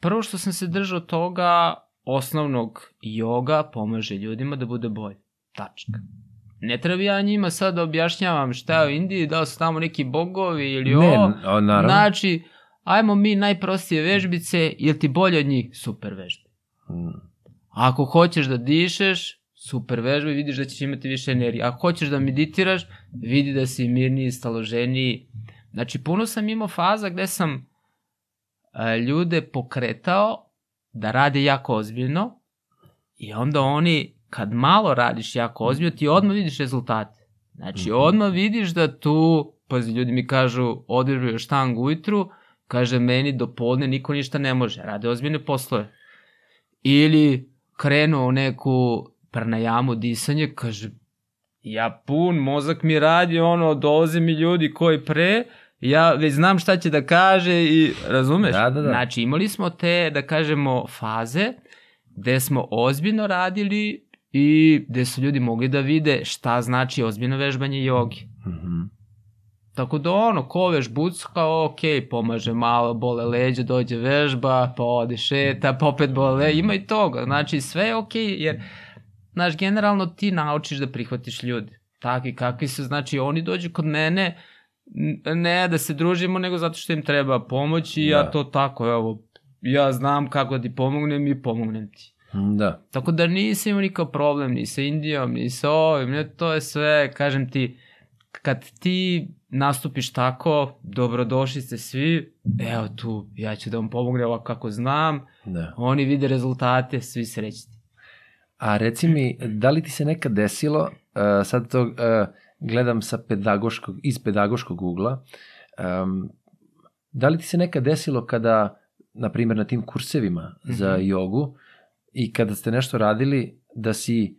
prvo što sam se držao toga, osnovnog joga pomaže ljudima da bude bolje. Tačka. Ne treba ja njima sad da objašnjavam šta je u Indiji, da li su tamo neki bogovi ili Ne, ovo. o, naravno. Znači, ajmo mi najprostije vežbice, jel ti bolje od njih? Super vežbe. Mm, Ako hoćeš da dišeš, super vežba i vidiš da ćeš imati više energije. Ako hoćeš da meditiraš, vidi da si mirniji, staloženiji. Znači, puno sam imao faza gde sam e, ljude pokretao da rade jako ozbiljno i onda oni, kad malo radiš jako ozbiljno, ti odmah vidiš rezultate. Znači, Mhm. odmah vidiš da tu, pazi, ljudi mi kažu, održivo štangu ujutru, kaže meni do podne niko ništa ne može, rade ozbiljne poslove. Ili krenuo u neku pranajamu disanje, kaže, ja pun, mozak mi radi, ono, dolaze mi ljudi koji pre, ja već znam šta će da kaže i, razumeš? Da, da, da. Znači, imali smo te, da kažemo, faze gde smo ozbiljno radili i gde su ljudi mogli da vide šta znači ozbiljno vežbanje jogi. mhm. Tako da ono, ko vežbuc, kao ok, pomaže malo, bole leđe, dođe vežba, pa ode šeta, pa opet bole ima i toga. Znači sve je ok, jer, znaš, generalno ti naučiš da prihvatiš ljude. Takvi kakvi su, znači oni dođu kod mene, ne da se družimo, nego zato što im treba pomoć i ja Da. to tako, evo, ja znam kako da ti pomognem i pomognem ti. Da. Tako da nisam imao nikakav problem ni sa Indijom, ni sa ovim, ne, to je sve, kažem ti, kad ti nastupiš tako, dobrodošli ste svi, evo tu, ja ću da vam pomognem ovako kako znam, Da. oni vide rezultate, svi srećni. A reci mi, da li ti se nekad desilo, uh, sad to uh, gledam sa pedagoškog, iz pedagoškog ugla, um, da li ti se nekad desilo kada, na primjer na tim kursevima za Mhm. jogu i kada ste nešto radili, da si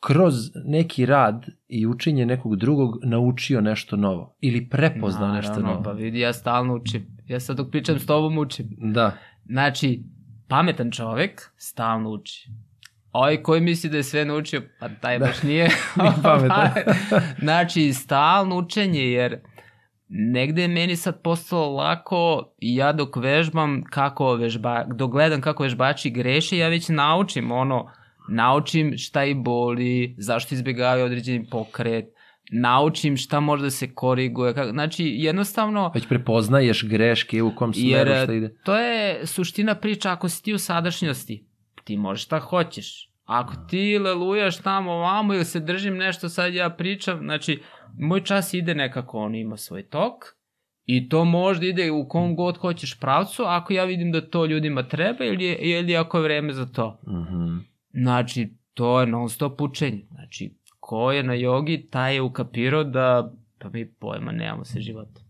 kroz neki rad i učenje nekog drugog naučio nešto novo ili prepoznao nešto Naravno, novo? Pa vidi, ja stalno učim. Ja sad dok pričam s tobom učim. Da, Znači, pametan čovek stalno uči. Ovaj koji misli da je sve naučio, pa taj Da. baš nije. <laughs> Nije pametan. <laughs> znači, stalno učenje, jer negde je meni sad postalo lako i ja dok vežbam kako vežba, dok gledam kako vežbači greše, ja već naučim ono, naučim šta ih boli, zašto izbjegavaju određeni pokret, naučim šta može da se koriguje. Kako, znači, jednostavno, već prepoznaješ greške u kom Jer smeru šta ide. to je suština priča, ako si ti u sadašnjosti, ti možeš šta hoćeš. Ako ti lelujaš tamo ovamo ili se držim nešto sad ja pričam, znači moj čas ide nekako, on ima svoj tok i to možda ide u kom god hoćeš pravcu, ako ja vidim da to ljudima treba ili, ili ako je vreme za to. Mhm. Znači, to je non stop učenje. Znači, ko je na jogi, taj je ukapirao da pa mi pojma nemamo se života.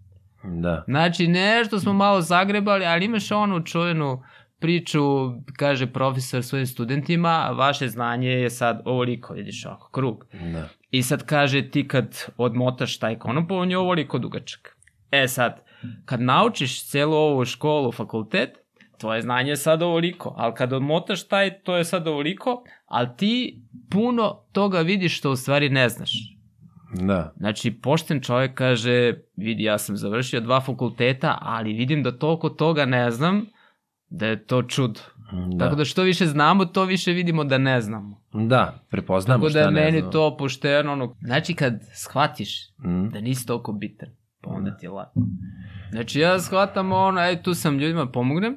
Da. Znači, nešto smo malo zagrebali, ali imaš onu čuvenu priču, kaže profesor svojim studentima, vaše znanje je sad ovoliko, vidiš ovako, krug. Da. I sad kaže ti kad odmotaš taj konop, on je ovoliko dugačak. E sad, kad naučiš celu ovu školu, fakultet, tvoje znanje je sad ovoliko, ali kad odmotaš taj, to je sad ovoliko, ali ti puno toga vidiš što u stvari ne znaš. Da. Znači, pošten čovjek kaže, vidi, ja sam završio dva fakulteta, ali vidim da toliko toga ne znam, da je to čudo. Da. Tako da što više znamo, to više vidimo da ne znamo. Da, prepoznamo Tako da šta je ne meni znamo. to pošteno. Ono, znači, kad shvatiš Mm. da nisi toliko bitan, pa onda ti je lako. Znači, ja shvatam ono, ej, tu sam ljudima pomognem,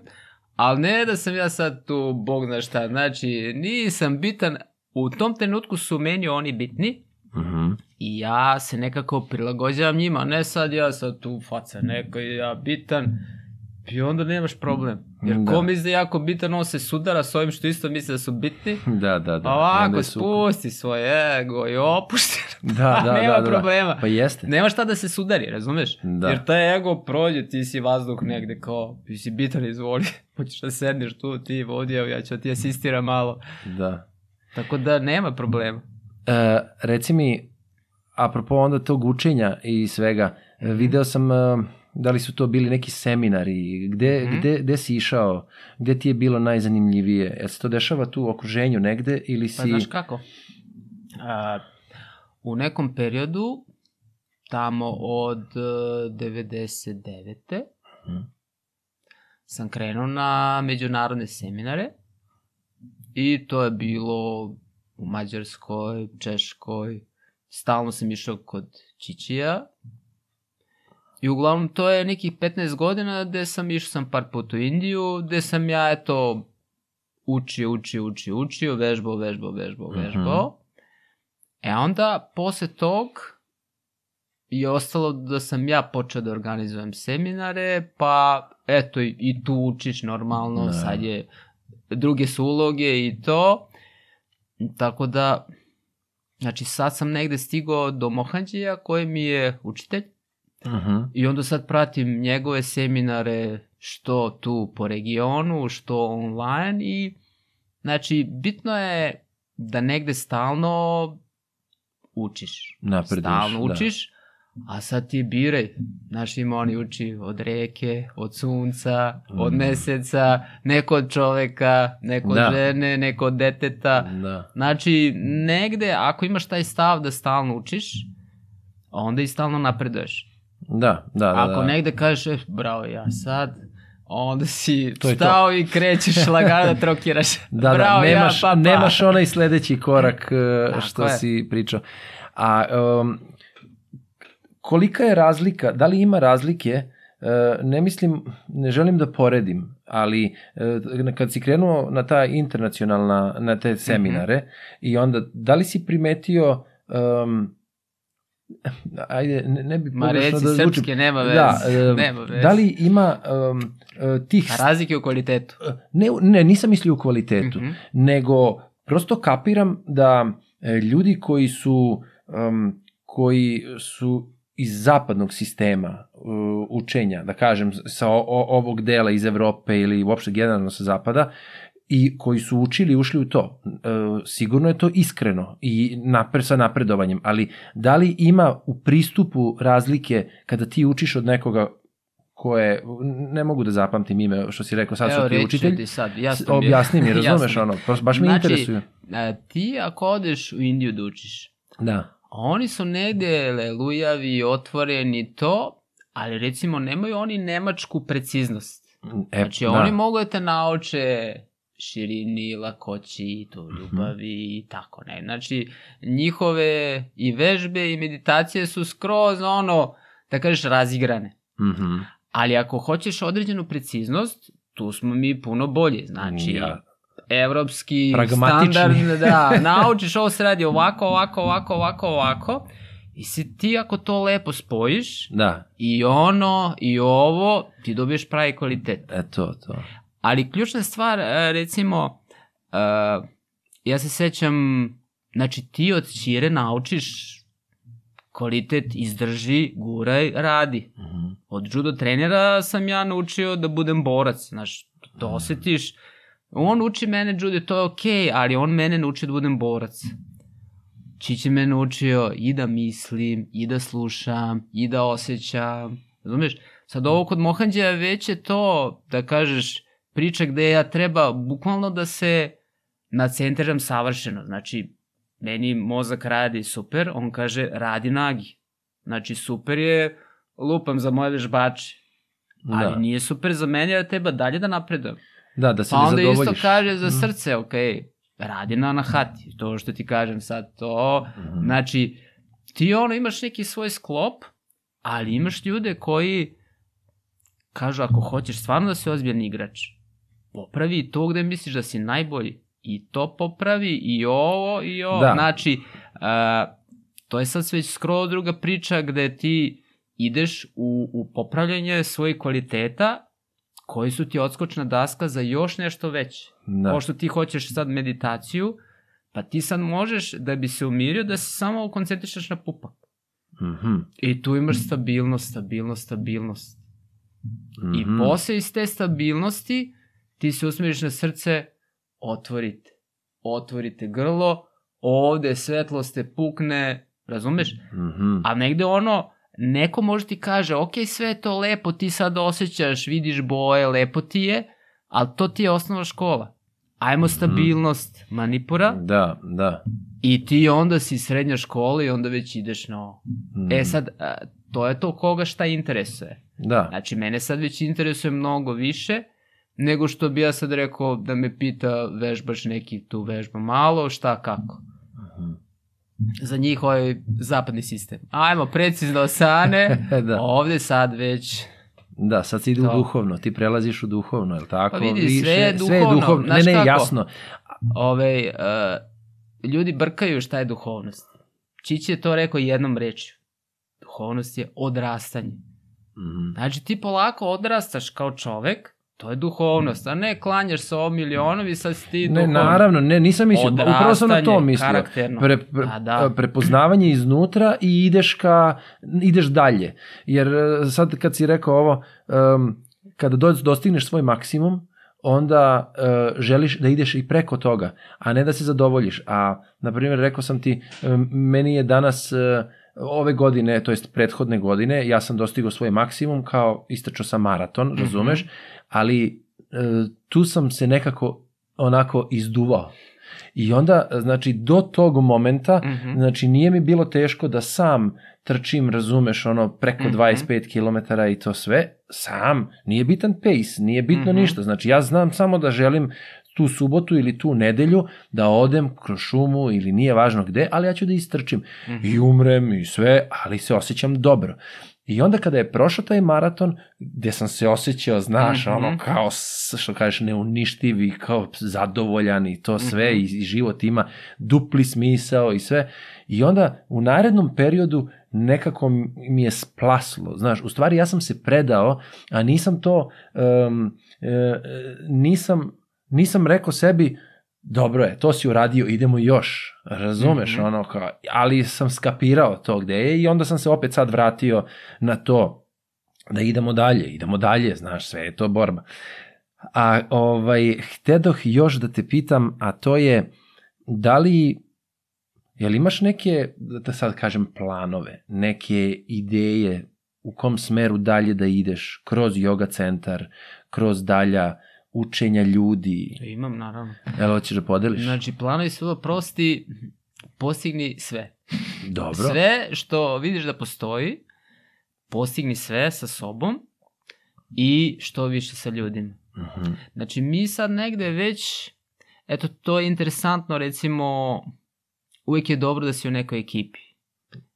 ali ne da sam ja sad tu, bog zna šta, znači, nisam bitan, u tom trenutku su meni oni bitni, Mhm. I ja se nekako prilagođavam njima, ne sad ja sad tu faca neko ja bitan. I onda nemaš problem. Jer Da. ko misli da je jako bitan, on se sudara s ovim što isto misle da su bitni. <laughs> Da, da, da. A ovako, spusti svoj ego i opušten. <laughs> Da, da, Nema da, da. problema. Pa jeste. Nema šta da se sudari, razumeš? Da. Jer taj ego prođe, ti si vazduh negde kao, ti si bitan, izvoli. <laughs> Hoćeš da sedneš tu, ti vodi, evo ja ću da ti asistiram malo. Da. Tako da nema problema. E, reci mi, apropo onda tog učenja i svega, Mhm. video sam e, Da li su to bili neki seminari? Gde, Mhm. gde, gde si išao? Gde ti je bilo najzanimljivije? Jel se to dešava tu u okruženju negde ili si... Pa znaš kako? A, u nekom periodu, tamo od e, 99. Mhm. sam krenuo na međunarodne seminare i to je bilo u Mađarskoj, Češkoj, stalno sam išao kod Čičija i uglavnom to je nekih 15 godina gde sam išao sam par puta u Indiju, gde sam ja eto učio, učio, učio, učio, vežbao, vežbao, vežbao, Mhm. vežbao. E onda, posle tog, je ostalo da sam ja počeo da organizujem seminare, pa eto i, i tu učiš normalno, Da. sad je druge su uloge i to. Tako da, znači sad sam negde stigao do Mohanđija koji mi je učitelj Mhm. i onda sad pratim njegove seminare što tu po regionu, što online i znači bitno je da negde stalno učiš. Napreduješ, Stalno da. učiš, a sad ti biraj. Znaš, ima oni uči od reke, od sunca, od Mm. meseca, neko od čoveka, neko od Da. žene, neko od deteta. Da. Znači, negde, ako imaš taj stav da stalno učiš, onda i stalno napreduješ. Da, da, da. Ako da. negde kažeš, e, bravo, ja sad, onda si <laughs> To je to. stao i krećeš <laughs> lagano da trokiraš. Da, bravo, da, nemaš, ja, pa, pa. nemaš onaj sledeći korak e, Tako što je. si pričao. A um, kolika je razlika, da li ima razlike, e, ne mislim, ne želim da poredim, ali e, kad si krenuo na ta internacionalna, na te seminare i onda, da li si primetio um, ajde, ne, ne bi Ma reci da zvučim. srpske, nema veze. Da, e, nema veze. da li ima um, e, tih... A razlike u kvalitetu. Ne, ne, nisam mislio u kvalitetu Mhm. nego prosto kapiram da e, ljudi koji su um, koji su iz zapadnog sistema uh, učenja, da kažem, sa o, ovog dela iz Evrope ili uopšte generalno sa zapada, i koji su učili ušli u to. E, sigurno je to iskreno i napred sa napredovanjem, ali da li ima u pristupu razlike kada ti učiš od nekoga ko je, ne mogu da zapamtim ime što si rekao, sad Evo, što ti učitelj, sad, jasno objasni mi, <laughs> razumeš ono, baš me Znači, interesuje. E, ti ako odeš u Indiju da učiš, Da. oni su negde lelujavi, otvoreni to, ali recimo nemaju oni nemačku preciznost. E, Znači, da. oni mogu da te nauče širini, lakoći, to ljubavi i tako ne. Znači, njihove i vežbe i meditacije su skroz ono, da kažeš, razigrane. Mhm. Ali ako hoćeš određenu preciznost, tu smo mi puno bolji. Znači, Ja. evropski standard, da, <laughs> naučiš ovo se radi ovako, ovako, ovako, ovako, ovako. I si ti ako to lepo spojiš, Da, i ono, i ovo, ti dobiješ pravi kvalitet. e to, to. Ali ključna stvar, e, recimo, e, ja se sećam, znači ti od Ćire naučiš kvalitet izdrži, guraj, radi. Mhm. Od judo trenera sam ja naučio da budem borac, znaš, to osetiš. On uči mene judo, to je okej, okay, ali on mene nauči da budem borac. Čići me naučio i da mislim, i da slušam, i da osjećam, razumeš? Sad ovo kod Mohanđa već je to, da kažeš, priča gde ja treba bukvalno da se nacentriram savršeno. Znači, meni mozak radi super, on kaže radi nagi. Znači, super je, lupam za moje vežbače. Ali Da. nije super za mene, jer treba dalje da napredujem. Da, da se Pa ne onda zadovoljiš. isto kaže za Mhm. srce, ok, radi na anahati, to što ti kažem sad, to, Mhm. znači, ti ono imaš neki svoj sklop, ali imaš ljude koji kažu ako hoćeš stvarno da si ozbiljan igrač, popravi to gde misliš da si najbolji, i to popravi, i ovo, i ovo, Da. znači, a, to je sad već skoro druga priča gde ti ideš u, u popravljanje svojih kvaliteta koji su ti odskočna daska za još nešto veće. Da. Pošto ti hoćeš sad meditaciju, pa ti sad možeš da bi se umirio da se samo koncentrišeš na pupak. Mhm. I tu imaš stabilnost, stabilnost, stabilnost. I Mhm. posle iz te stabilnosti ti se usmeriš na srce, otvorite. Otvorite grlo, ovde svetlost te pukne, razumeš? Mhm. A negde ono, neko može ti kaže, ok, sve je to lepo, ti sad osjećaš, vidiš boje, lepo ti je, ali to ti je osnova škola. Ajmo stabilnost manipura Da, da. i ti onda si srednja škola i onda već ideš na ovo. Mm. E sad, to je to koga šta interesuje. Da. Znači, mene sad već interesuje mnogo više nego što bi ja sad rekao da me pita vežbaš neki tu vežba malo, šta kako. Mhm. Za njih ovaj zapadni sistem. Ajmo, precizno sane, <laughs> da. ovde sad već Da, sad se ide u duhovno, ti prelaziš u duhovno, je li tako? Pa vidi, Više- sve je Sve je duhovno, duhovno. Ne, ne, kako? jasno. ovaj, uh, ljudi brkaju šta je duhovnost. Čić je to rekao jednom rečju. Duhovnost je odrastanje. Mhm. Znači ti polako odrastaš kao čovek, to je duhovnost, a ne klanjaš se o milionom i sad si ti Ne, naravno, ne, nisam mislio, upravo sam na to mislio. karakterno. Pre, pre, A, da. Prepoznavanje iznutra i ideš ka, ideš dalje. Jer e, sad kad si rekao ovo, um, kada do, dostigneš svoj maksimum, onda uh, želiš da ideš i preko toga, a ne da se zadovoljiš. A, na primjer, rekao sam ti, um, meni je danas uh, ove godine, to jest prethodne godine, ja sam dostigao svoj maksimum kao istračao sam maraton, razumeš, ali uh, tu sam se nekako onako izduvao. I onda, znači, do tog momenta, Mhm. znači, nije mi bilo teško da sam trčim, razumeš, ono, preko Mhm. 25 km i to sve, sam, nije bitan pace, nije bitno Mhm. ništa, znači, ja znam samo da želim tu subotu ili tu nedelju da odem kroz šumu ili nije važno gde, ali ja ću da istrčim Mhm. i umrem i sve, ali se osjećam dobro. I onda kada je prošao taj maraton, gde sam se osjećao, znaš, Mhm. ono, kao, što kažeš, neuništiv i kao zadovoljan i to sve, Mhm. i, i život ima dupli smisao i sve. I onda u narednom periodu nekako mi je splaslo, znaš, u stvari ja sam se predao, a nisam to, um, e, nisam, nisam rekao sebi, dobro je, to si uradio, idemo još, razumeš, Mhm. ono kao, ali sam skapirao to gde je i onda sam se opet sad vratio na to da idemo dalje, idemo dalje, znaš, sve je to borba. A ovaj, htedoh još da te pitam, a to je, da li, jel imaš neke, da sad kažem, planove, neke ideje u kom smeru dalje da ideš, kroz yoga centar, kroz dalja učenja ljudi, Imam, naravno. jel hoćeš da podeliš? Znači, planovi su vrlo prosti, postigni sve. Dobro. Sve što vidiš da postoji, postigni sve sa sobom i što više sa ljudima. Mhm. Znači, mi sad negde već, eto, to je interesantno, recimo, uvijek je dobro da si u nekoj ekipi.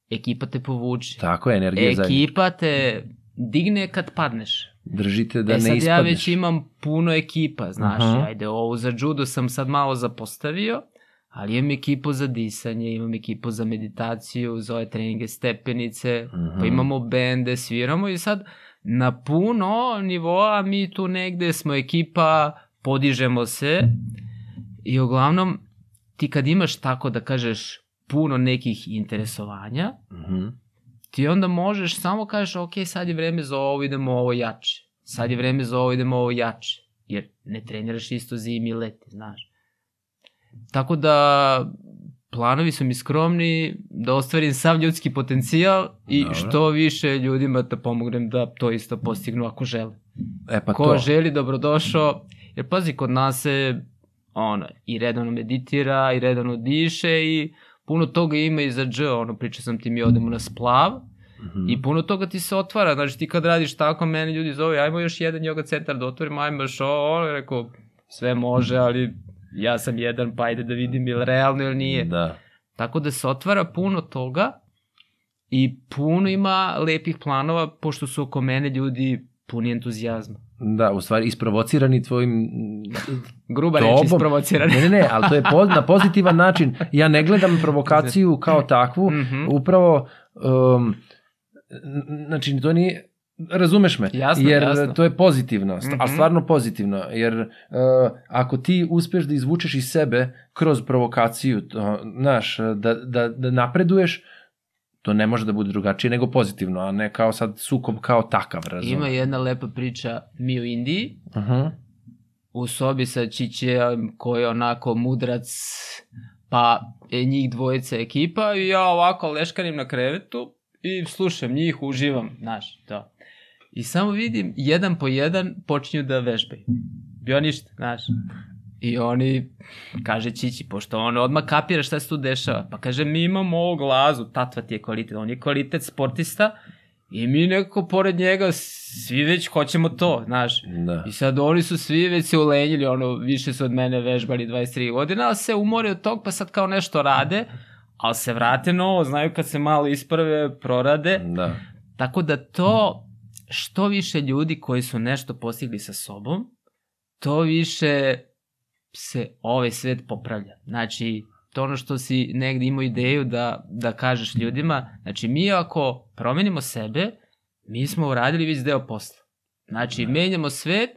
Ekipa te povuče. Tako je, energija. Ekipa te digne kad padneš. Držite da e ne sad ispadneš. ja već imam puno ekipa, znaš, Aha. ajde, ovo za judo sam sad malo zapostavio, ali imam ekipu za disanje, imam ekipu za meditaciju, za ove treninge stepenice, Mhm. pa imamo bende, sviramo i sad na puno nivoa mi tu negde smo ekipa, podižemo se i uglavnom ti kad imaš tako da kažeš puno nekih interesovanja, Mhm. Ti onda možeš samo kažeš ok, sad je vreme za ovo, idemo ovo jače. Sad je vreme za ovo, idemo ovo jače. Jer ne treniraš isto zimi i leti, znaš. Tako da planovi su mi skromni da ostvarim sav ljudski potencijal i Dobro. što više ljudima da pomognem da to isto postignu ako žele. E pa Ko to. želi dobrodošao, jer pazi, kod nas se ono, i redovno meditira, i redovno diše i puno toga ima i za dž, ono, pričao sam ti mi odemo na splav Mhm. i puno toga ti se otvara, znači ti kad radiš tako, meni ljudi zove, ajmo još jedan yoga centar da otvorimo, ajmo još ovo, ono, rekao, sve može, ali ja sam jedan, pa ajde da vidim ili realno ili nije. Da. Tako da se otvara puno toga i puno ima lepih planova, pošto su oko mene ljudi puni entuzijazma. Da, u stvari isprovocirani tvojim Gruba reč Tobom. isprovocirana. Ne, ne, ne, ali to je po, na pozitivan način. Ja ne gledam provokaciju kao takvu, Mhm. upravo, um, znači, to nije, razumeš me, Jasno, jer jasno. to je pozitivno, st- Mhm. a stvarno pozitivno, jer uh, ako ti uspeš da izvučeš iz sebe kroz provokaciju, to, znaš, da, da, da napreduješ, to ne može da bude drugačije nego pozitivno, a ne kao sad sukob kao takav, razumeš? Ima jedna lepa priča mi u Indiji, Uh-huh. u sobi sa Čićejem koji je onako mudrac, pa je njih dvojica ekipa i ja ovako leškarim na krevetu i slušam njih, uživam, znaš, to. I samo vidim, jedan po jedan počinju da vežbaju. Bio ništa, znaš. I oni, kaže Čići, pošto on odmah kapira šta se tu dešava, pa kaže mi imamo ovog lazu, tatva ti je kvalitet, on je kvalitet sportista i mi nekako pored njega svi već hoćemo to, znaš. Da. I sad oni su svi već se ulenjili, ono, više su od mene vežbali 23 godina, ali se umore od tog, pa sad kao nešto rade, ali se vrate novo, znaju kad se malo isprave, prorade, Da. Tako da to, što više ljudi koji su nešto postigli sa sobom, to više se ovaj svet popravlja. Znači, to ono što si negde imao ideju da, da kažeš ljudima, znači mi ako promenimo sebe, mi smo uradili već deo posla. Znači, menjamo svet,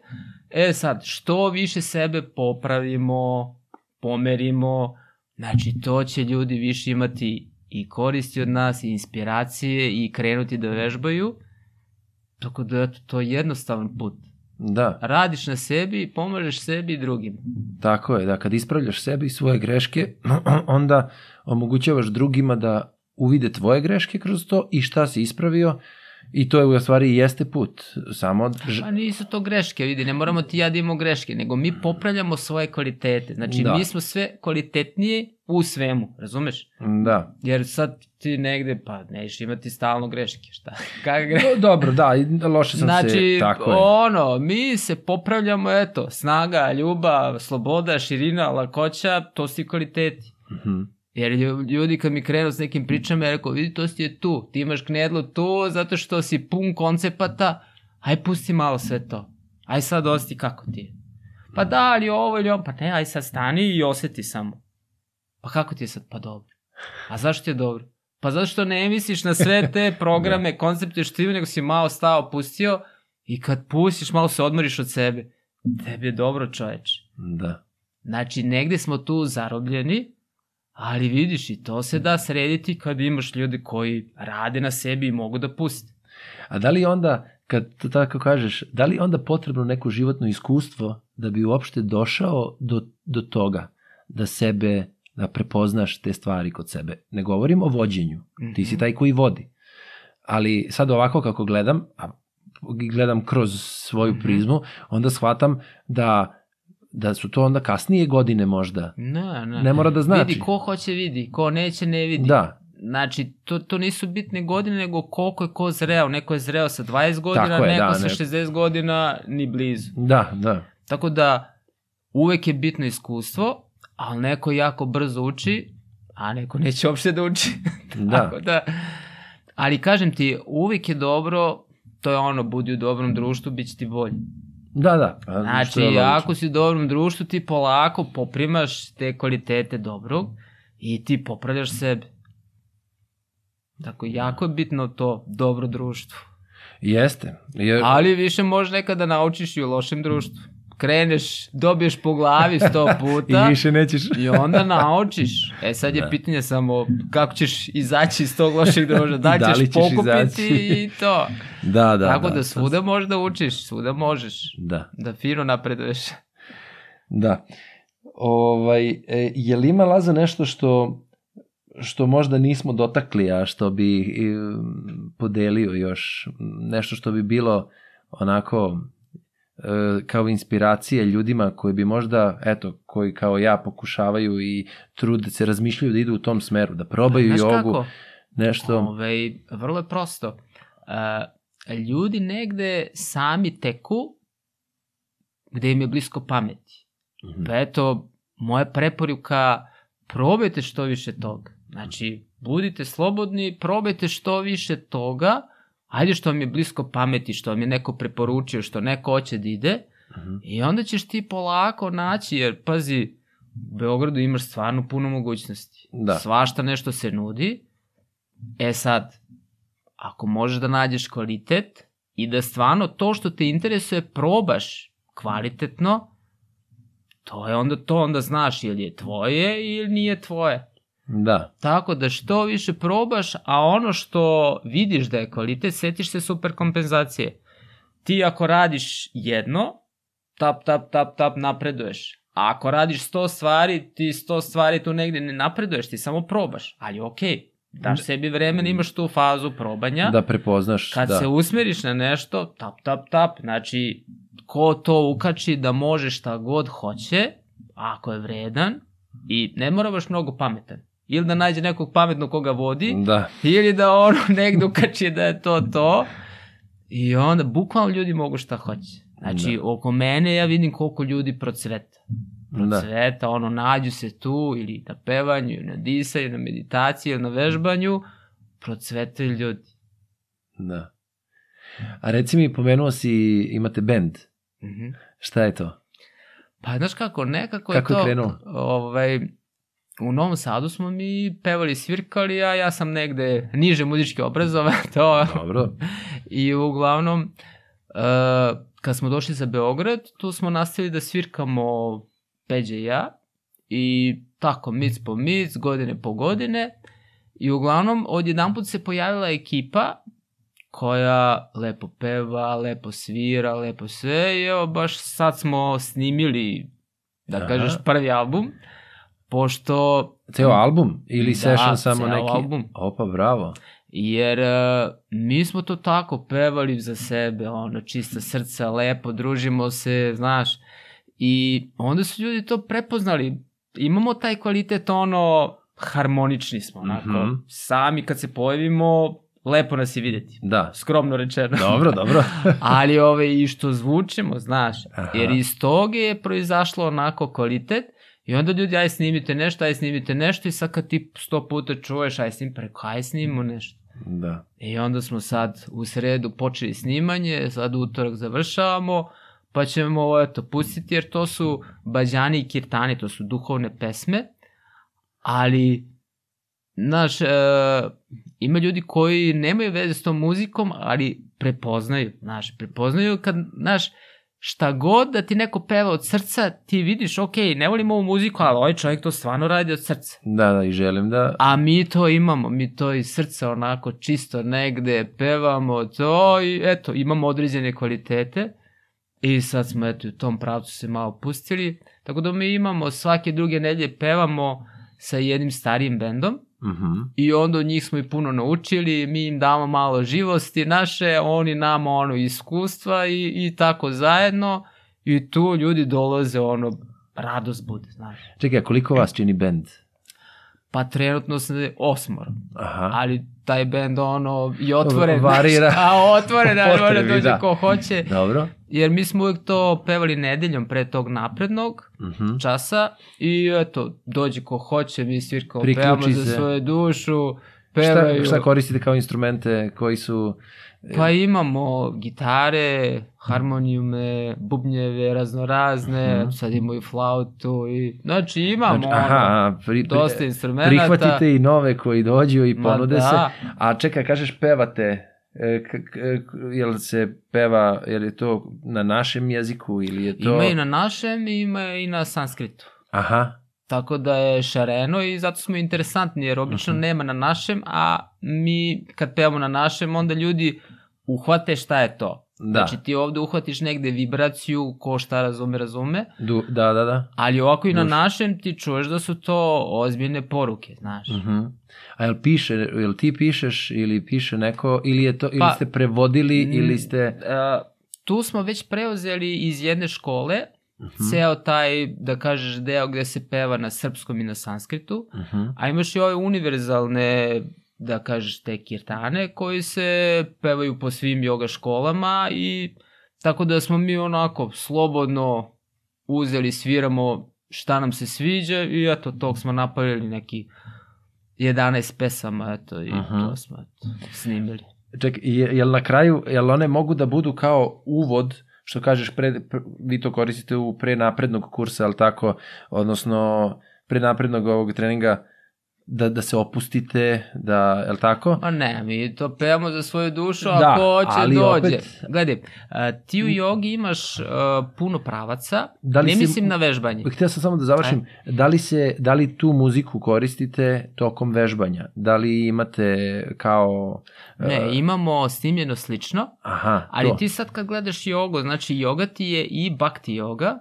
e sad, što više sebe popravimo, pomerimo, znači to će ljudi više imati i koristi od nas, i inspiracije, i krenuti da vežbaju, tako da to je jednostavan put. Da, Radiš na sebi pomažeš sebi i drugim. tako je, da kad ispravljaš sebe i svoje greške, <clears throat> onda omogućavaš drugima da uvide tvoje greške kroz to i šta si ispravio i to je u stvari jeste put. Samo ž... Pa nisu to greške, vidi, ne moramo ti ja da imamo greške, nego mi popravljamo svoje kvalitete. Znači, Da. mi smo sve kvalitetnije u svemu, razumeš? Da. Jer sad ti negde, pa neš imati stalno greške, šta? <laughs> Kakve greške? No, dobro, da, loše sam Znači, se... Tako je. ono, mi se popravljamo, eto, snaga, ljubav, sloboda, širina, lakoća, to su i kvaliteti. Mhm. Jer lju- ljudi kad mi krenu s nekim pričama, ja rekao, vidi, to si je tu, ti imaš knedlu tu, zato što si pun koncepata, aj pusti malo sve to. Aj sad osti kako ti je. Pa da, ali ovo ili ovo, pa ne, aj sad stani i oseti samo. Pa kako ti je sad? Pa dobro. A zašto je dobro? Pa zato što ne misliš na sve te <laughs> programe, koncepte što ima, nego si malo stao, pustio i kad pustiš, malo se odmoriš od sebe. Tebi je dobro, čoveče. Da. Znači, negde smo tu zarobljeni, ali vidiš i to se da srediti kad imaš ljudi koji rade na sebi i mogu da puste. A da li onda, kad to tako kažeš, da li onda potrebno neko životno iskustvo da bi uopšte došao do, do toga da sebe, da prepoznaš te stvari kod sebe? Ne govorim o vođenju, ti si taj koji vodi. Ali sad ovako kako gledam, a gledam kroz svoju prizmu, onda shvatam da da su to onda kasnije godine možda. Ne, ne. Ne mora da znači. Vidi, ko hoće vidi, ko neće ne vidi. Da, Znači, to, to nisu bitne godine, nego koliko je ko zreo. Neko je zreo sa 20 godina, Tako je, neko da, sa ne- 60 godina, ni blizu. da, da. Tako da, uvek je bitno iskustvo, ali neko jako brzo uči, a neko neće uopšte da uči. <laughs> Da. Tako da, ali kažem ti, uvek je dobro, to je ono, budi u dobrom društvu, bit će ti bolje. Da, da. a Znači, logično. ako si u dobrom društvu, ti polako poprimaš te kvalitete dobrog i ti popravljaš sebe. Tako, jako je bitno to dobro društvo. Jeste. Je, Ali više možeš nekada naučiš i u lošem društvu. Kreneš, dobiješ po glavi sto <laughs> puta I više nećeš... i onda naučiš. E sad je Da. pitanje samo kako ćeš izaći iz tog lošeg društva. Da <laughs> Da li ćeš ćeš pokupiti izaći? i to. <laughs> Da, da. Tako da, da to- svuda možeš da učiš, svuda možeš. Da. Da fino napreduješ. Da. Ovaj, e, je li ima Laza nešto što što možda nismo dotakli, a što bi podelio još, nešto što bi bilo onako kao inspiracija ljudima koji bi možda, eto, koji kao ja pokušavaju i trude se razmišljaju da idu u tom smeru, da probaju Znaš jogu, kako? nešto. Ove, vrlo je prosto. Uh, ljudi negde sami teku gde im je blisko pameti. Mhm. Pa eto, moja preporuka, probajte što više toga. Znači, budite slobodni, probajte što više toga, ajde što vam je blisko pameti, što vam je neko preporučio, što neko hoće da ide, Mhm. i onda ćeš ti polako naći, jer pazi, u Beogradu imaš stvarno puno mogućnosti. Da. Svašta nešto se nudi. E sad, ako možeš da nađeš kvalitet i da stvarno to što te interesuje probaš kvalitetno, to je onda to, onda znaš ili je tvoje ili nije tvoje. Da, Tako da što više probaš, a ono što vidiš da je kvalitet, setiš se super kompenzacije. Ti ako radiš jedno, tap, tap, tap, tap, napreduješ. A ako radiš 100 stvari, ti 100 stvari tu negde ne napreduješ, ti samo probaš. Ali okej, daš sebi vremena, imaš tu fazu probanja. Da prepoznaš. Kad da. se usmeriš na nešto, tap, tap, tap, znači, ko to ukači da može šta god hoće, ako je vredan, i ne mora baš mnogo pametan. Ili da nađe nekog pametnog koga vodi, Da, ili da ono <laughs> negde ukači da je to to. I onda, bukvalno ljudi mogu šta hoće. Znači, Da. oko mene ja vidim koliko ljudi procveta. da. Procveta, ono, nađu se tu, ili na pevanju, ili na disanju, na meditaciji, ili na vežbanju, procvetaju ljudi. Da. A reci mi, pomenuo si, imate bend. Mhm. Šta je to? Pa, znaš kako, nekako Kako je je to... krenulo? Ovaj, u Novom Sadu smo mi pevali, svirkali, a ja sam negde niže muzički obrazovan, <laughs> to... Dobro. I uglavnom, uh, kad smo došli za Beograd, tu smo nastavili da svirkamo Peđe i ja. I tako, mic po mic, godine po godine. I uglavnom, odjedan put se pojavila ekipa koja lepo peva, lepo svira, lepo sve. I evo, baš sad smo snimili, da Aha. kažeš, prvi album. Pošto Ceo album ili Da, session samo neki? album. Opa, bravo. Jer uh, mi smo to tako pevali za sebe, ono, čista srca, lepo, družimo se, znaš. I onda su ljudi to prepoznali. Imamo taj kvalitet, ono, harmonični smo, onako. Mhm. Sami kad se pojavimo, lepo nas je videti. Da. Skromno rečeno. Dobro, dobro. <laughs> Ali ove, i što zvučimo, znaš. Aha. Jer iz toga je proizašlo onako kvalitet. I onda ljudi, aj snimite nešto, aj snimite nešto i sad kad ti sto puta čuješ, aj snim preko, aj snimimo nešto. Da. I onda smo sad u sredu počeli snimanje, sad utorak završavamo, pa ćemo ovo eto pustiti jer to su bađani i kirtani, to su duhovne pesme, ali znaš, e, ima ljudi koji nemaju veze s tom muzikom, ali prepoznaju, znaš, prepoznaju kad, znaš, šta god da ti neko peva od srca, ti vidiš, ok, ne volim ovu muziku, ali ovaj čovjek to stvarno radi od srca. Da, da, i želim da... A mi to imamo, mi to iz srca onako čisto negde pevamo to i eto, imamo određene kvalitete i sad smo eto u tom pravcu se malo pustili, tako da mi imamo svake druge nedelje pevamo sa jednim starijim bendom Mhm. i onda od njih smo i puno naučili, mi im damo malo živosti naše, oni nama ono iskustva i, i tako zajedno i tu ljudi dolaze ono, radost bude, znaš. Čekaj, koliko vas čini bend? Pa trenutno sam osmoro. Aha. ali taj bend ono i <laughs> <laughs> otvoren. Varira. A otvoren, ali može Potrebi, dođe da. ko hoće. Dobro. Jer mi smo uvijek to pevali nedeljom pre tog naprednog Mhm. časa i eto, dođe ko hoće, mi svirkamo, Priključi pevamo za svoju dušu, Šta, pevaju. šta koristite kao instrumente koji su... Pa imamo gitare, harmonijume, bubnjeve raznorazne, Mhm. sad imamo i flautu i... Znači imamo Znači, aha, pri, dosta instrumenta. prihvatite i nove koji dođu i Ma ponude da. se. A čekaj, kažeš pevate. E, k, k, jel se peva, jel je to na našem jeziku ili je to... Ima i na našem, ima i na sanskritu. Aha, Tako da je šareno i zato smo interesantni jer obično Mhm. nema na našem, a mi kad pevamo na našem onda ljudi uhvate šta je to. da. Znači ti ovde uhvatiš negde vibraciju, ko šta razume, razume, Du, da, da, da. ali ovako i na Duš. našem ti čuješ da su to ozbiljne poruke, znaš. Mhm. A jel piše, jel ti pišeš ili piše neko, ili je to, ili Pa, ste prevodili, ili ste... e, tu smo već preuzeli iz jedne škole Mhm. ceo taj, da kažeš, deo gde se peva na srpskom i na sanskritu, Mhm. A imaš i ove univerzalne, da kažeš, te kirtane koji se pevaju po svim joga školama i tako da smo mi onako slobodno uzeli, sviramo šta nam se sviđa i eto, tog smo napravili neki 11 pesama, eto, i Aha. to smo eto, snimili. Ček, je- jel na kraju, jel one mogu da budu kao uvod, što kažeš, pre, pre, vi to koristite u pre naprednog kursa, ali tako, odnosno pre naprednog ovog treninga, da, da se opustite, da, jel tako? Ma ne, mi to pevamo za svoju dušu, Da, ako hoće ali dođe. opet- Gledaj, a, ti u jogi imaš a, puno pravaca, Da li ne si- mislim na vežbanje. Htio sam samo da završim, da li, se, da li tu muziku koristite tokom vežbanja? Da li imate kao... Ne, e, imamo snimljeno slično, Aha, ali to. ti sad kad gledaš jogu, znači joga ti je i bhakti joga,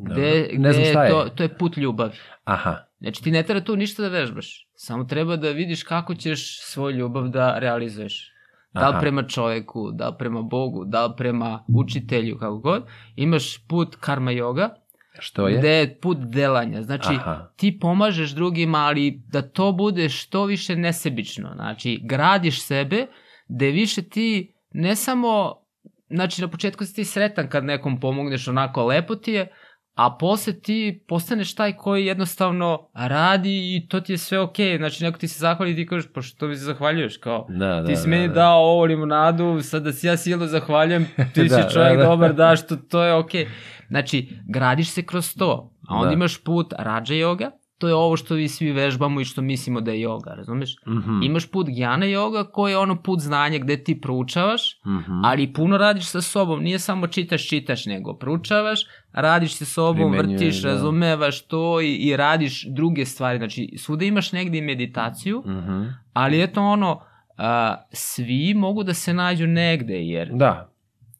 gde, ne znam gde šta je. to, to je put ljubavi. Aha, Znači ti ne treba tu ništa da vežbaš. Samo treba da vidiš kako ćeš svoju ljubav da realizuješ. Da li Aha. prema čoveku, da li prema Bogu, da li prema učitelju, kako god. Imaš put karma yoga, Što je? gde je put delanja. Znači, Aha. ti pomažeš drugima, ali da to bude što više nesebično. Znači, gradiš sebe, gde više ti ne samo, znači na početku si ti sretan kad nekom pomogneš onako lepo ti je, a posle ti postaneš taj koji jednostavno radi i to ti je sve okej. Znači, neko ti se zahvali i ti kažeš, pa što mi se zahvaljuješ? Kao, Da, da, ti si da, meni da. dao ovo limonadu, sad da si ja silno zahvaljujem, ti <laughs> Da, si čovjek da, da. dobar, da, što to je okej. Znači, gradiš se kroz to, a onda Da. imaš put rađa yoga, to je ovo što vi svi vežbamo i što mislimo da je yoga, razumeš? Mhm, Imaš put gjana yoga koji je ono put znanja gde ti proučavaš, mhm. ali puno radiš sa sobom, nije samo čitaš, čitaš, nego proučavaš, radiš sa sobom, Primenjuješ, vrtiš, da. razumevaš to i, i radiš druge stvari, znači svuda imaš negde i meditaciju, Mhm. ali eto ono, a, svi mogu da se nađu negde, jer Da,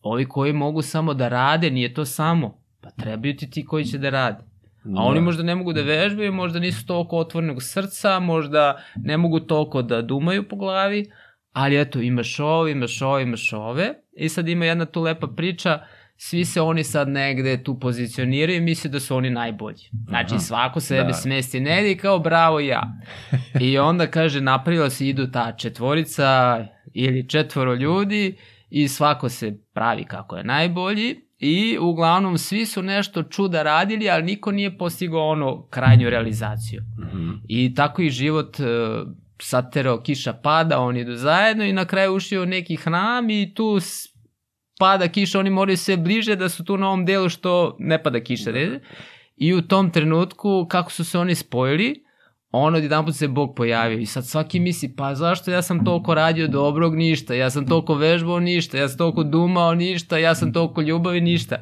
ovi koji mogu samo da rade, nije to samo, pa trebaju ti ti koji će da rade. A Da. oni možda ne mogu da vežbaju, možda nisu toliko otvorenog srca, možda ne mogu toliko da dumaju po glavi, ali eto, imaš ovo, imaš ovo, imaš ove. I sad ima jedna tu lepa priča, svi se oni sad negde tu pozicioniraju i misle da su oni najbolji. Znači, Aha. svako sebe da. smesti negde i kao bravo ja. <laughs> I onda kaže, napravila se idu ta četvorica ili četvoro ljudi i svako se pravi kako je najbolji i uglavnom svi su nešto čuda radili, ali niko nije postigao ono krajnju realizaciju. Mhm. I tako i život e, saterao, kiša pada, oni idu zajedno i na kraju ušio neki hram i tu pada kiša, oni moraju sve bliže da su tu na ovom delu što ne pada kiša. Da. I u tom trenutku, kako su se oni spojili, on odjedan put se Bog pojavio i sad svaki misli, pa zašto ja sam toliko radio dobrog, ništa, ja sam toliko vežbao, ništa, ja sam toliko dumao, ništa, ja sam toliko ljubavi, ništa.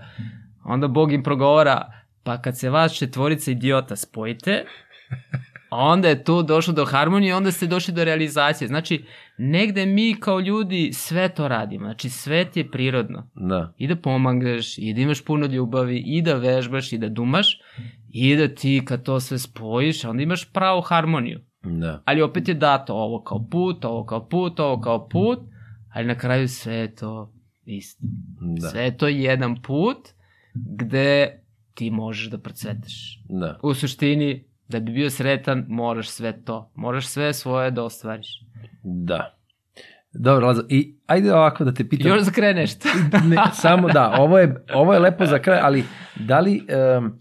Onda Bog im progovara, pa kad se vas četvorica idiota spojite, onda je tu došlo do harmonije, onda ste došli do realizacije. Znači, negde mi kao ljudi sve to radimo. Znači, svet je prirodno. Da. I da pomagaš, i da imaš puno ljubavi, i da vežbaš, i da dumaš, i da ti kad to sve spojiš, onda imaš pravu harmoniju. Da. Ali opet je dato ovo kao put, ovo kao put, ovo kao put, ali na kraju sve je to isto. Da. Sve je to jedan put gde ti možeš da procvetaš. Da. U suštini, da bi bio sretan, moraš sve to. Moraš sve svoje da ostvariš. Da. Dobro, Lazo, i ajde ovako da te pitam. Još za kraj nešto. ne, samo da, ovo je, ovo je lepo za kraj, ali da li, um,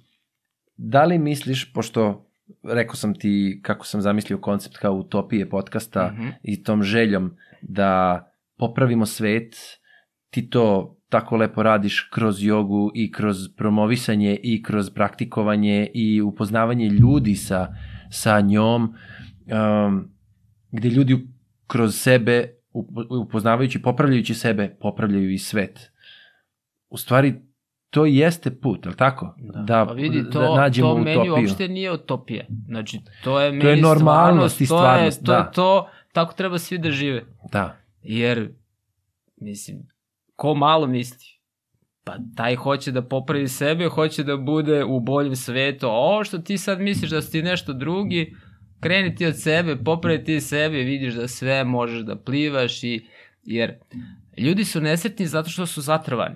da li misliš, pošto rekao sam ti kako sam zamislio koncept kao utopije podcasta Mhm. i tom željom da popravimo svet, ti to tako lepo radiš kroz jogu i kroz promovisanje i kroz praktikovanje i upoznavanje ljudi sa, sa njom, um, gde ljudi kroz sebe, upo- upoznavajući, popravljajući sebe, popravljaju i svet. U stvari, to jeste put, je li tako? Da, pa vidi, to, da nađemo to meni utopiju. uopšte nije utopija. Znači, to je To je normalnost i stvarnost, to je, to, da. to, tako treba svi da žive. Da, Jer, mislim, ko malo misli, pa taj hoće da popravi sebe, hoće da bude u boljem svetu, ovo što ti sad misliš da si ti nešto drugi, kreni ti od sebe, popravi ti sebe, vidiš da sve možeš da plivaš i, jer ljudi su nesretni zato što su zatrvani.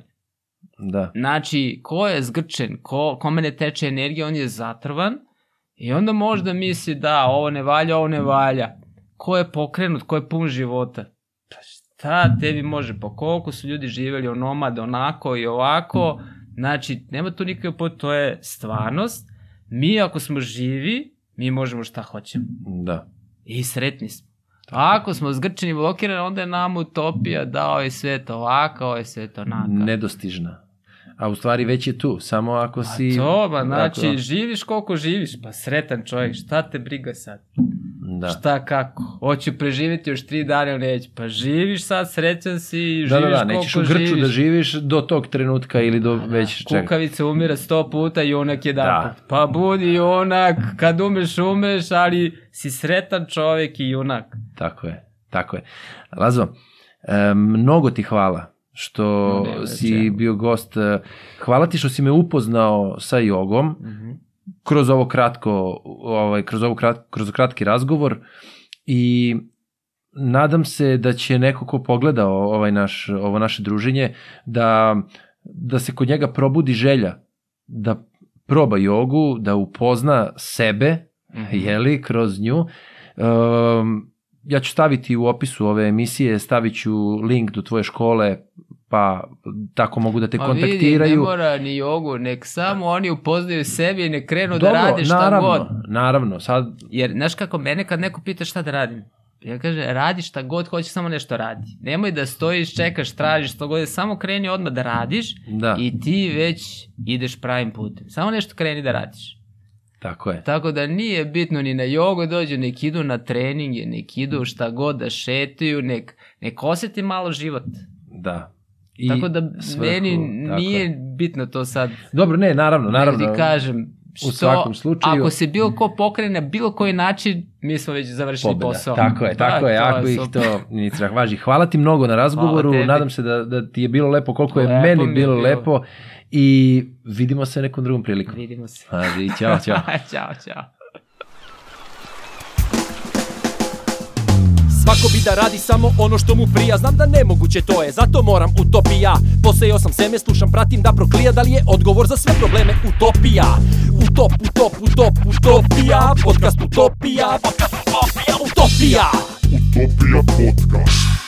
da, Znači, ko je zgrčen, ko, kome ne teče energija, on je zatrvan i onda možda misli da ovo ne valja, ovo ne valja. Ko je pokrenut, ko je pun života? Šta tebi može, pa koliko su ljudi živeli onomad, onako i ovako, znači, nema tu nikakve pot, to je stvarnost. Mi ako smo živi, mi možemo šta hoćemo. da. I sretni smo. A ako smo zgrčeni i blokirani, onda je nama utopija da ovo je svet ovako, ovo je svet onako. Nedostižna. A u stvari već je tu, samo ako si... Pa to, ba, znači, ako- živiš koliko živiš, pa sretan čovjek, šta te briga sad? da. Šta, kako? Hoću preživjeti još tri dana ili neću? Pa živiš sad, srećan si, živiš Da, da, da, nećeš u Grču živiš. da živiš do tog trenutka ili do već čega. Kukavica umira sto puta, junak je Da. da. Pa budi junak, kad umeš, umeš, ali si sretan čovjek i junak. Tako je, tako je. Lazo, e, mnogo ti hvala što ne, ne, si čemu. bio gost. Hvala ti što si me upoznao sa jogom. Mhm. kroz ovo kratko, ovaj, kroz, ovo krat, kroz kratki razgovor i nadam se da će neko ko pogleda ovaj naš, ovo naše druženje, da, da se kod njega probudi želja da proba jogu, da upozna sebe, mm -hmm. jeli, kroz nju. Um, ja ću staviti u opisu ove emisije, stavit ću link do tvoje škole, pa tako mogu da te Ma kontaktiraju. Vidi, ne mora ni jogu, nek samo oni upoznaju sebi i ne krenu da Dobro, da rade šta naravno, god. Naravno, sad... Jer, znaš kako, mene kad neko pita šta da radim, ja kaže, radi šta god hoće, samo nešto radi. Nemoj da stojiš, čekaš, tražiš, što god, samo kreni odmah da radiš da. i ti već ideš pravim putem. Samo nešto kreni da radiš. Tako je. Tako da nije bitno ni na jogu dođu, nek idu na treninge, nek idu šta god da šetaju, nek, nek oseti malo život. Da. I tako da svrhu, meni nije tako. bitno to sad. Dobro, ne, naravno, naravno. Ne kažem, što, u svakom slučaju. Ako se bilo ko pokrene na bilo koji način, mi smo već završili Pobeda. posao. Tako je, tako da, je, ako ih to ni važi. Hvala ti mnogo na razgovoru, nadam se da, da ti je bilo lepo koliko je lepo meni bilo, bilo lepo i vidimo se nekom drugom prilikom. Vidimo se. Pazi, čao, čao. <laughs> čao, čao. Svako bi da radi samo ono što mu prija. Znam da nemoguće to je, zato moram utopija. Posejao sam seme, slušam, pratim da proklija. Da li je odgovor za sve probleme utopija? Utop, utop, utop, utopija. Podcast utopija. Podcast utopija, utopija. Utopija podcast